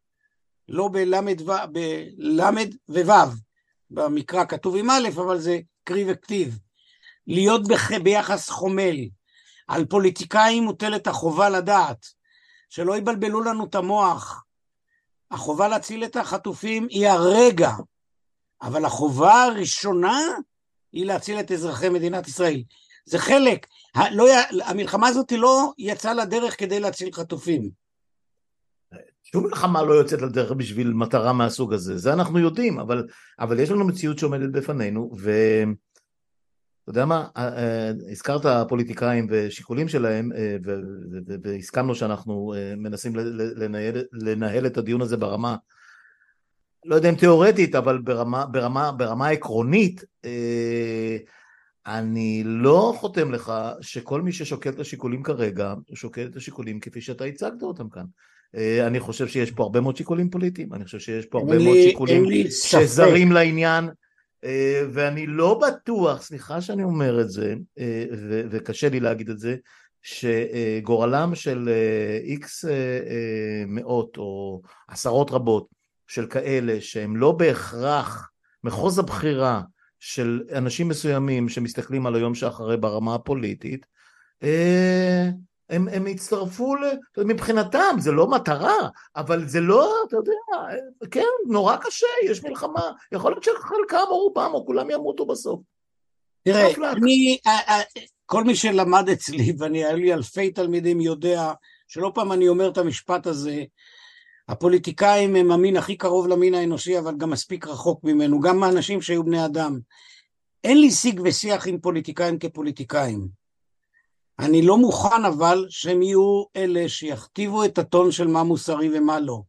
לא בלמד וו', במקרא כתוב עם א', אבל זה קרי וכתיב. להיות. ביחס חומל. על פוליטיקאים מוטלת החובה לדעת, שלא יבלבלו לנו את המוח. החובה להציל את החטופים היא הרגע, אבל החובה הראשונה היא להציל את אזרחי מדינת ישראל. זה חלק, לא, המלחמה הזאת לא יצאה לדרך כדי להציל חטופים. שום מלחמה לא יוצאת לדרך בשביל מטרה מהסוג הזה, זה אנחנו יודעים, אבל, אבל יש לנו מציאות שעומדת בפנינו, ואתה יודע מה, אה, אה, הזכרת פוליטיקאים ושיקולים שלהם, אה, והסכמנו שאנחנו מנסים לנהל, לנהל את הדיון הזה ברמה, לא יודע אם תיאורטית, אבל ברמה, ברמה, ברמה עקרונית, אני לא חותם לך שכל מי ששוקל את השיקולים כרגע, הוא שוקל את השיקולים כפי שאתה הצגת אותם כאן. אה, אני חושב שיש פה הרבה מאוד שיקולים פוליטיים, אני חושב שיש פה הרבה מאוד שיקולים שזרים לעניין, אה, ואני לא בטוח, סליחה שאני אומר את זה, אה, וקשה לי להגיד את זה, שגורלם של איקס מאות או עשרות רבות של כאלה שהם לא בהכרח מחוז הבחירה של אנשים מסוימים שמסתכלים על היום שאחרי ברמה הפוליטית, הם, הם הצטרפו, ל... מבחינתם זה לא מטרה, אבל זה לא, אתה יודע, כן, נורא קשה, יש מלחמה, יכול להיות שחלקם או רובם או כולם ימותו בסוף. תראה, אני, כל מי שלמד אצלי, ואני, היה לי אלפי תלמידים, יודע שלא פעם אני אומר את המשפט הזה, הפוליטיקאים הם המין הכי קרוב למין האנושי, אבל גם מספיק רחוק ממנו, גם האנשים שהיו בני אדם. אין לי שיג ושיח עם פוליטיקאים כפוליטיקאים. אני לא מוכן אבל שהם יהיו אלה שיכתיבו את הטון של מה מוסרי ומה לא.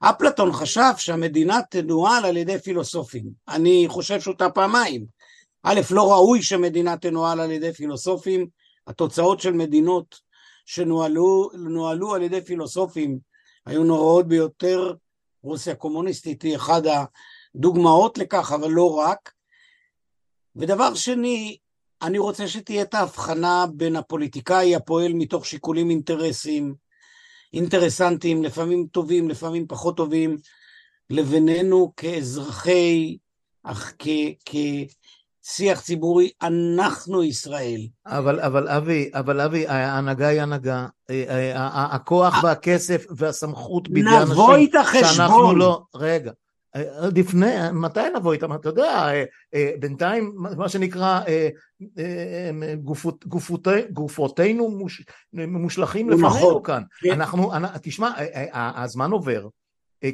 אפלטון חשב שהמדינה תנוהל על ידי פילוסופים. אני חושב שאותה פעמיים. א', לא ראוי שמדינה תנוהל על ידי פילוסופים. התוצאות של מדינות שנוהלו על ידי פילוסופים היו נוראות ביותר. רוסיה הקומוניסטית היא אחת הדוגמאות לכך, אבל לא רק. ודבר שני, אני רוצה שתהיה את ההבחנה בין הפוליטיקאי הפועל מתוך שיקולים אינטרסים, אינטרסנטיים, לפעמים טובים, לפעמים פחות טובים, לבינינו כאזרחי, אך כשיח ציבורי, אנחנו ישראל. אבל, אבל אבי, אבל אבי, ההנהגה היא הנהגה, אה, אה, הכוח והכסף והסמכות בידי אנשים, נבוא איתה חשבון. שאנחנו לא, רגע, לפני, מתי נבוא איתם? אתה יודע, אה, אה, בינתיים מה שנקרא אה, גופות, גופות, גופותינו מוש, מושלכים לפנינו כאן. כן. אנחנו, תשמע, הזמן עובר.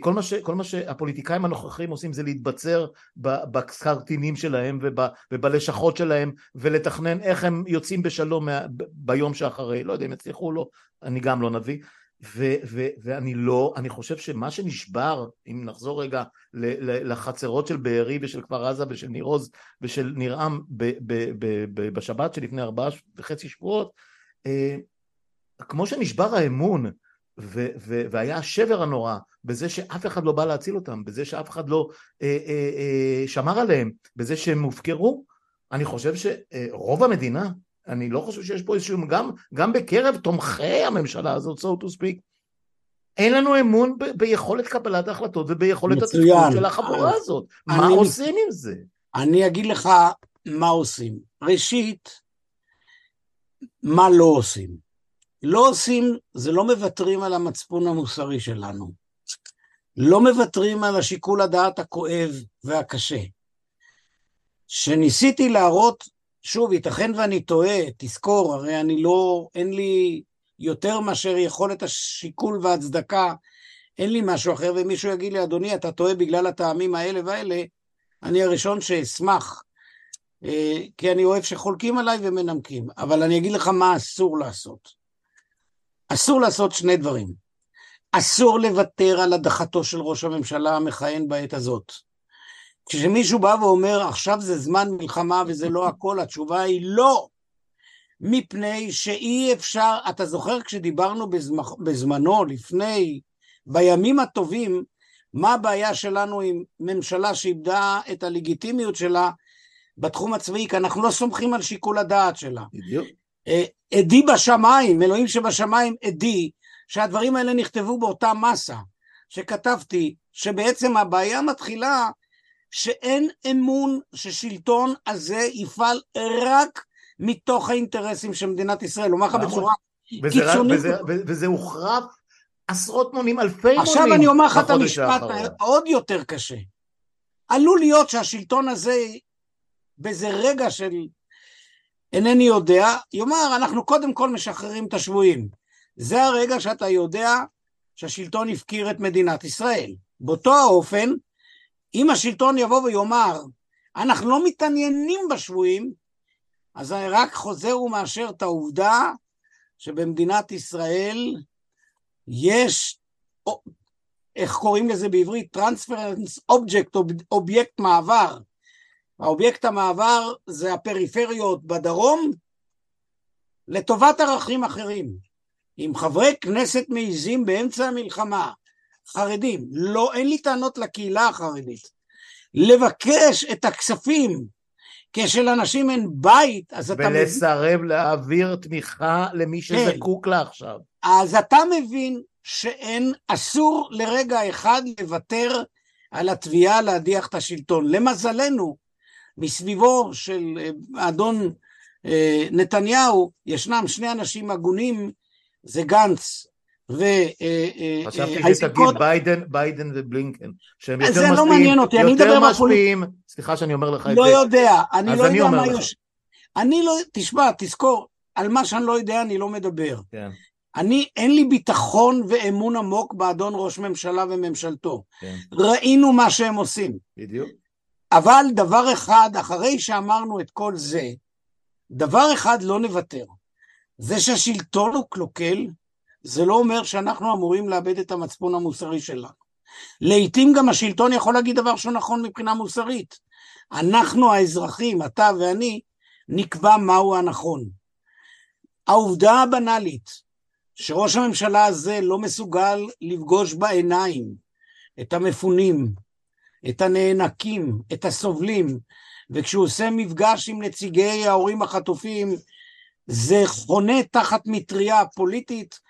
כל מה, ש, כל מה שהפוליטיקאים הנוכחים עושים זה להתבצר בקרטינים שלהם וב, ובלשכות שלהם ולתכנן איך הם יוצאים בשלום מה, ביום שאחרי, לא יודע אם יצליחו או לא, אני גם לא נביא, ו- ו- ואני לא, אני חושב שמה שנשבר, אם נחזור רגע לחצרות של בארי ושל כפר עזה ושל ניר עוז ושל ניר עם בשבת שלפני ארבעה וחצי שבועות, אה, כמו שנשבר האמון ו- ו- והיה השבר הנורא בזה שאף אחד לא בא להציל אותם, בזה שאף אחד לא אה, אה, אה, שמר עליהם, בזה שהם הופקרו, אני חושב שרוב המדינה אני לא חושב שיש פה איזשהו, גם, גם בקרב תומכי הממשלה הזאת, so to speak, אין לנו אמון ב- ביכולת קבלת ההחלטות וביכולת התפקוד של החבורה הזאת. אני, מה עושים עם זה? אני אגיד לך מה עושים. ראשית, מה לא עושים. לא עושים, זה לא מוותרים על המצפון המוסרי שלנו. לא מוותרים על השיקול הדעת הכואב והקשה. שניסיתי להראות שוב, ייתכן ואני טועה, תזכור, הרי אני לא, אין לי יותר מאשר יכולת השיקול והצדקה, אין לי משהו אחר, ומישהו יגיד לי, אדוני, אתה טועה בגלל הטעמים האלה והאלה, אני הראשון שאשמח, אה, כי אני אוהב שחולקים עליי ומנמקים. אבל אני אגיד לך מה אסור לעשות. אסור לעשות שני דברים. אסור לוותר על הדחתו של ראש הממשלה המכהן בעת הזאת. כשמישהו בא ואומר עכשיו זה זמן מלחמה וזה לא הכל, התשובה היא לא. מפני שאי אפשר, אתה זוכר כשדיברנו בזמח, בזמנו, לפני, בימים הטובים, מה הבעיה שלנו עם ממשלה שאיבדה את הלגיטימיות שלה בתחום הצבאי, כי אנחנו לא סומכים על שיקול הדעת שלה. בדיוק. אה, עדי בשמיים, אלוהים שבשמיים עדי, שהדברים האלה נכתבו באותה מסה, שכתבתי, שבעצם הבעיה מתחילה שאין אמון ששלטון הזה יפעל רק מתוך האינטרסים של מדינת ישראל. אומר לך בצורה קיצונית. וזה, וזה, וזה הוחרף עשרות מונים, אלפי מונים. עכשיו אני אומר לך את המשפט העוד יותר קשה. עלול להיות שהשלטון הזה, באיזה רגע של אינני יודע, יאמר, אנחנו קודם כל משחררים את השבויים. זה הרגע שאתה יודע שהשלטון הפקיר את מדינת ישראל. באותו האופן, אם השלטון יבוא ויאמר, אנחנו לא מתעניינים בשבויים, אז אני רק חוזר ומאשר את העובדה שבמדינת ישראל יש, איך קוראים לזה בעברית? transference object, אובייקט מעבר. האובייקט המעבר זה הפריפריות בדרום לטובת ערכים אחרים. אם חברי כנסת מעיזים באמצע המלחמה חרדים, לא, אין לי טענות לקהילה החרדית, לבקש את הכספים כשלאנשים אין בית, אז אתה מבין... ולסרב להעביר תמיכה למי כן. שזקוק כן. לה עכשיו. אז אתה מבין שאין, אסור לרגע אחד לוותר על התביעה להדיח את השלטון. למזלנו, מסביבו של אה, אדון אה, נתניהו, ישנם שני אנשים הגונים, זה גנץ ו... אה, אה, חשבתי אה, שתגיד ביידן, ביידן ובלינקן, שהם יותר משפיעים, זה לא מעניין אותי, אני מדבר משפיעים, סליחה שאני אומר לך את לא זה. לא יודע, אני לא יודע מה יש... אני לא, תשמע, תזכור, על מה שאני לא יודע אני לא מדבר. כן. אני, אין לי ביטחון ואמון עמוק באדון ראש ממשלה וממשלתו. כן. ראינו מה שהם עושים. בדיוק. אבל דבר אחד, אחרי שאמרנו את כל זה, דבר אחד לא נוותר. זה שהשלטון הוא קלוקל, זה לא אומר שאנחנו אמורים לאבד את המצפון המוסרי שלנו. לעתים גם השלטון יכול להגיד דבר שהוא נכון מבחינה מוסרית. אנחנו האזרחים, אתה ואני, נקבע מהו הנכון. העובדה הבנאלית שראש הממשלה הזה לא מסוגל לפגוש בעיניים את המפונים, את הנאנקים, את הסובלים, וכשהוא עושה מפגש עם נציגי ההורים החטופים, זה חונה תחת מטריה פוליטית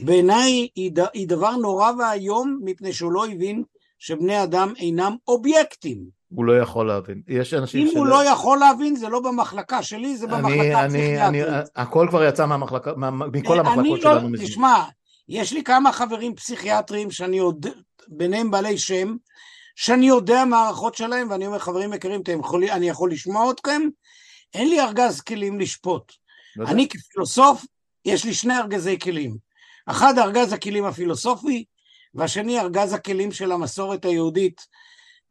בעיניי היא, דבר נורא ואיום מפני שהוא לא הבין שבני אדם אינם אובייקטים. הוא לא יכול להבין. יש אנשים אם של... הוא לא יכול להבין, זה לא במחלקה שלי, זה במחלקה הפסיכיאטרית. הכל כבר יצא מהמחלקה, מכל המחלקות לא, שלנו. לא, תשמע, יש לי כמה חברים פסיכיאטרים שאני יודע, ביניהם בעלי שם, שאני יודע מה ההערכות שלהם, ואני אומר, חברים יקרים, יכול, אני יכול לשמוע אתכם? אין לי ארגז כלים לשפוט. לא אני כפילוסוף, יש לי שני ארגזי כלים. אחד ארגז הכלים הפילוסופי, והשני ארגז הכלים של המסורת היהודית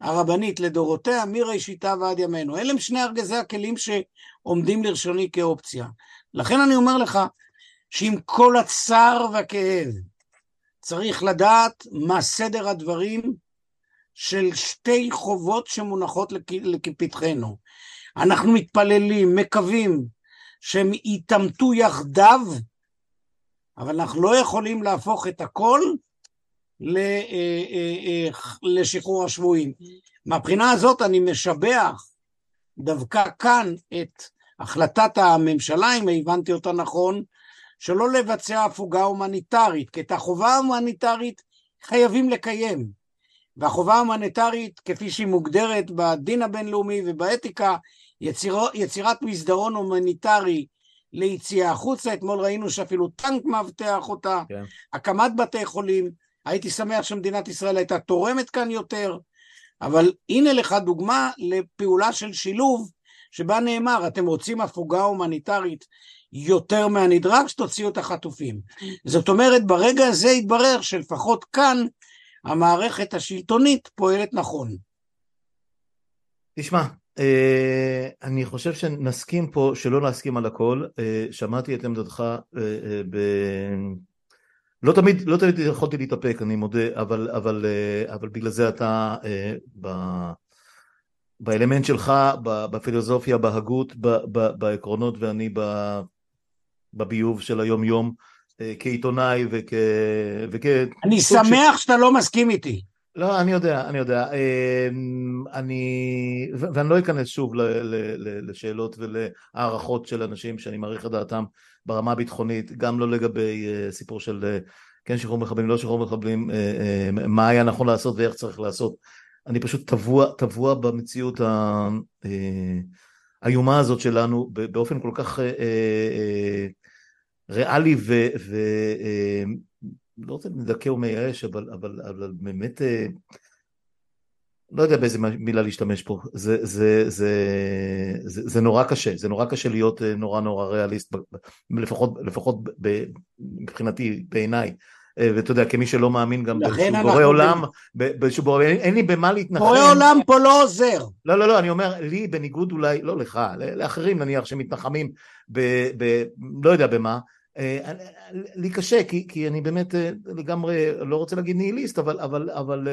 הרבנית לדורותיה, מראשיתה ועד ימינו. אלה הם שני ארגזי הכלים שעומדים לרשוני כאופציה. לכן אני אומר לך שעם כל הצער והכאב, צריך לדעת מה סדר הדברים של שתי חובות שמונחות לפתחנו. אנחנו מתפללים, מקווים שהם יתעמתו יחדיו, אבל אנחנו לא יכולים להפוך את הכל אה, אה, אה, לשחרור השבויים. מהבחינה הזאת אני משבח דווקא כאן את החלטת הממשלה, אם הבנתי אותה נכון, שלא לבצע הפוגה הומניטרית, כי את החובה ההומניטרית חייבים לקיים. והחובה ההומניטרית, כפי שהיא מוגדרת בדין הבינלאומי ובאתיקה, יציר, יצירת מסדרון הומניטרי ליציאה החוצה, אתמול ראינו שאפילו טנק מאבטח אותה, כן. הקמת בתי חולים, הייתי שמח שמדינת ישראל הייתה תורמת כאן יותר, אבל הנה לך דוגמה לפעולה של שילוב, שבה נאמר, אתם רוצים הפוגה הומניטרית יותר מהנדרש, תוציאו את החטופים. זאת אומרת, ברגע הזה התברר שלפחות כאן המערכת השלטונית פועלת נכון. תשמע, אני חושב שנסכים פה שלא נסכים על הכל, אה, שמעתי את עמדתך אה, ב... לא תמיד, לא תמיד יכולתי להתאפק, אני מודה, אבל, אבל, אבל בגלל זה אתה ב, באלמנט שלך, בפילוסופיה, בהגות, בעקרונות, ואני בביוב של היום יום, כעיתונאי וכ... וכ... אני שמח ש... שאתה לא מסכים איתי. לא, אני יודע, אני יודע. אמ, אני... ואני לא אכנס שוב ל, ל, ל, לשאלות ולהערכות של אנשים שאני מעריך את דעתם ברמה הביטחונית, גם לא לגבי אה, סיפור של אה, כן שחרור מחבלים, לא שחרור מחבלים, אה, מה היה נכון לעשות ואיך צריך לעשות. אני פשוט טבוע, טבוע במציאות האיומה הזאת שלנו באופן כל כך ריאלי ו... ו לא רוצה לדכא ומייאש, אבל, אבל, אבל באמת, אה, לא יודע באיזה מילה להשתמש פה, זה, זה, זה, זה, זה נורא קשה, זה נורא קשה להיות אה, נורא נורא ריאליסט, לפחות, לפחות ב, מבחינתי, בעיניי. אה, ואתה יודע, כמי שלא מאמין גם באיזשהו בורא עולם, באיזשהו בורא, אין לי במה להתנחם. בורא עולם פה לא עוזר. לא, לא, לא, אני אומר, לי בניגוד אולי, לא לך, לאחרים נניח שמתנחמים ב... ב לא יודע במה, לי קשה, כי, כי אני באמת אה, לגמרי, לא רוצה להגיד ניהיליסט, אבל, אבל, אבל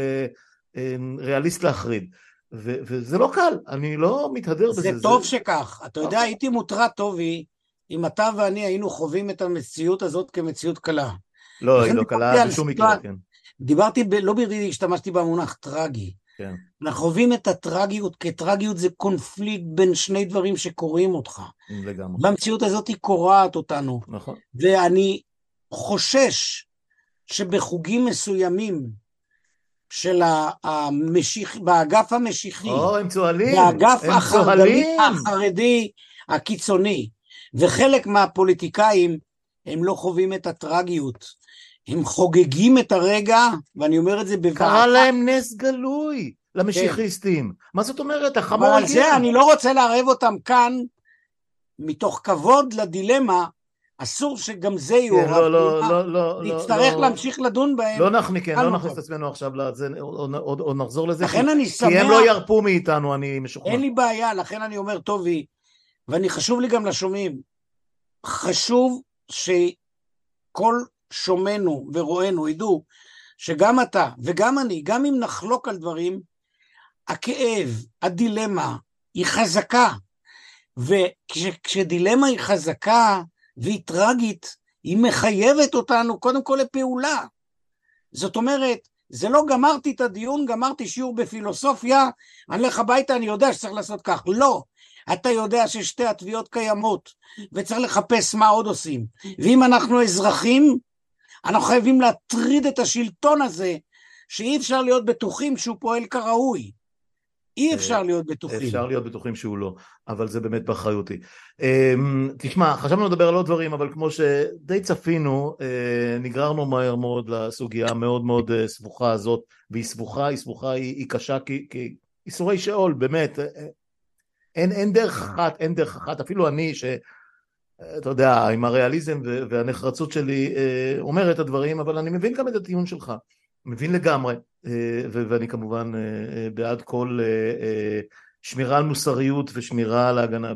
אה, ריאליסט להחריד. ו, וזה לא קל, אני לא מתהדר זה בזה. זה טוב שכך. אתה יודע, הייתי מוטרד, טובי, אם אתה ואני היינו חווים את המציאות הזאת כמציאות קלה. לא, היא לא קלה בשום מקרה, כן. דיברתי, ב, לא ברדידי, השתמשתי במונח טרגי. כן. אנחנו חווים את הטרגיות, כי טרגיות זה קונפליקט בין שני דברים שקוראים אותך. לגמרי. והמציאות הזאת היא קורעת אותנו. נכון. ואני חושש שבחוגים מסוימים של המשיח, באגף המשיחי, או, הם צוהלים, באגף הם החרדלי, החרדי הקיצוני, וחלק מהפוליטיקאים הם לא חווים את הטרגיות. הם חוגגים את הרגע, ואני אומר את זה בבעתה. קרה להם נס גלוי למשיחיסטים. כן. מה זאת אומרת? החמור אבל על זה אני לא רוצה לערב אותם כאן, מתוך כבוד לדילמה, אסור שגם זה כן, לא, לא, לא, לא, נצטרך לא, להמשיך לדון בהם. לא נכניס, כן, לא נכניס את עצמנו עכשיו לזה, או נחזור לזה, לכן אני שמח, כי הם לא ירפו מאיתנו, אני משוכנע. אין לי בעיה, לכן אני אומר, טובי, ואני חשוב לי גם לשומעים, חשוב שכל שומענו ורואינו ידעו שגם אתה וגם אני, גם אם נחלוק על דברים, הכאב, הדילמה, היא חזקה. וכשדילמה היא חזקה והיא טרגית, היא מחייבת אותנו קודם כל לפעולה. זאת אומרת, זה לא גמרתי את הדיון, גמרתי שיעור בפילוסופיה, אני הולך הביתה, אני יודע שצריך לעשות כך. לא. אתה יודע ששתי התביעות קיימות, וצריך לחפש מה עוד עושים. ואם אנחנו אזרחים, אנחנו חייבים להטריד את השלטון הזה, שאי אפשר להיות בטוחים שהוא פועל כראוי. אי אה, אפשר להיות בטוחים. אפשר להיות בטוחים שהוא לא, אבל זה באמת באחריותי. אמ, תשמע, חשבנו לדבר על עוד דברים, אבל כמו שדי צפינו, אה, נגררנו מהר מאוד לסוגיה המאוד מאוד אה, סבוכה הזאת, והיא סבוכה, היא סבוכה, היא, היא קשה כי איסורי שאול, באמת. אין, אין דרך אחת, אין דרך אחת, אפילו אני, ש... אתה יודע, עם הריאליזם והנחרצות שלי אומר את הדברים, אבל אני מבין גם את הטיעון שלך, מבין לגמרי, אה, ואני כמובן אה, בעד כל שמירה על מוסריות ושמירה על ההגנה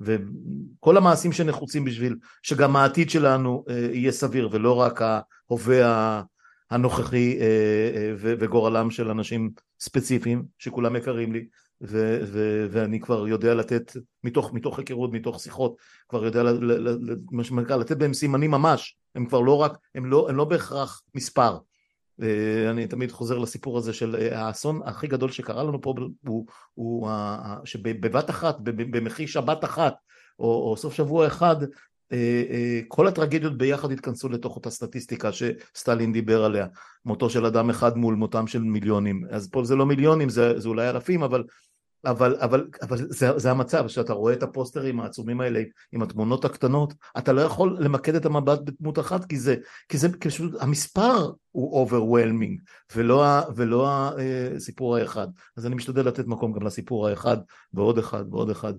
וכל המעשים שנחוצים בשביל שגם העתיד שלנו אה, יהיה סביר ולא רק ההווה הנוכחי אה, וגורלם של אנשים ספציפיים שכולם יקרים לי ו- ו- ואני כבר יודע לתת מתוך, מתוך היכרות, מתוך שיחות, כבר יודע מה שנקרא לתת בהם סימנים ממש, הם כבר לא רק, הם לא, הם לא בהכרח מספר, אה, אני תמיד חוזר לסיפור הזה של אה, האסון הכי גדול שקרה לנו פה הוא, הוא שבבת אחת, במחי שבת אחת או, או סוף שבוע אחד אה, כל הטרגדיות ביחד התכנסו לתוך אותה סטטיסטיקה שסטלין דיבר עליה. מותו של אדם אחד מול מותם של מיליונים. אז פה זה לא מיליונים זה, זה אולי אלפים אבל אבל, אבל, אבל זה, זה המצב, שאתה רואה את הפוסטרים העצומים האלה עם התמונות הקטנות, אתה לא יכול למקד את המבט בדמות אחת, כי זה, כי זה פשוט, המספר הוא overwhelming, ולא, ולא הסיפור האחד. אז אני משתדל לתת מקום גם לסיפור האחד, ועוד אחד, ועוד אחד,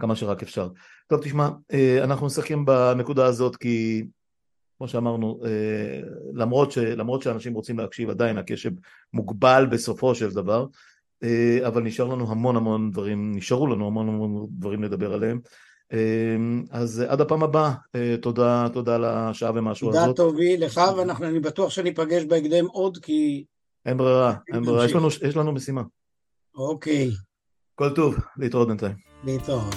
כמה שרק אפשר. טוב, תשמע, אה, אנחנו נסכם בנקודה הזאת, כי כמו שאמרנו, אה, למרות, ש, למרות שאנשים רוצים להקשיב, עדיין הקשב מוגבל בסופו של דבר. אה, אבל נשאר לנו המון המון דברים, נשארו לנו המון המון דברים לדבר עליהם. אה, אז עד הפעם הבאה, אה, תודה, תודה על השעה ומשהו הזאת. תודה טובי לך, ואני בטוח שניפגש בהקדם עוד, כי... אין ברירה, אין ברירה, יש לנו, יש לנו משימה. אוקיי. כל טוב, להתראות בינתיים. להתראות.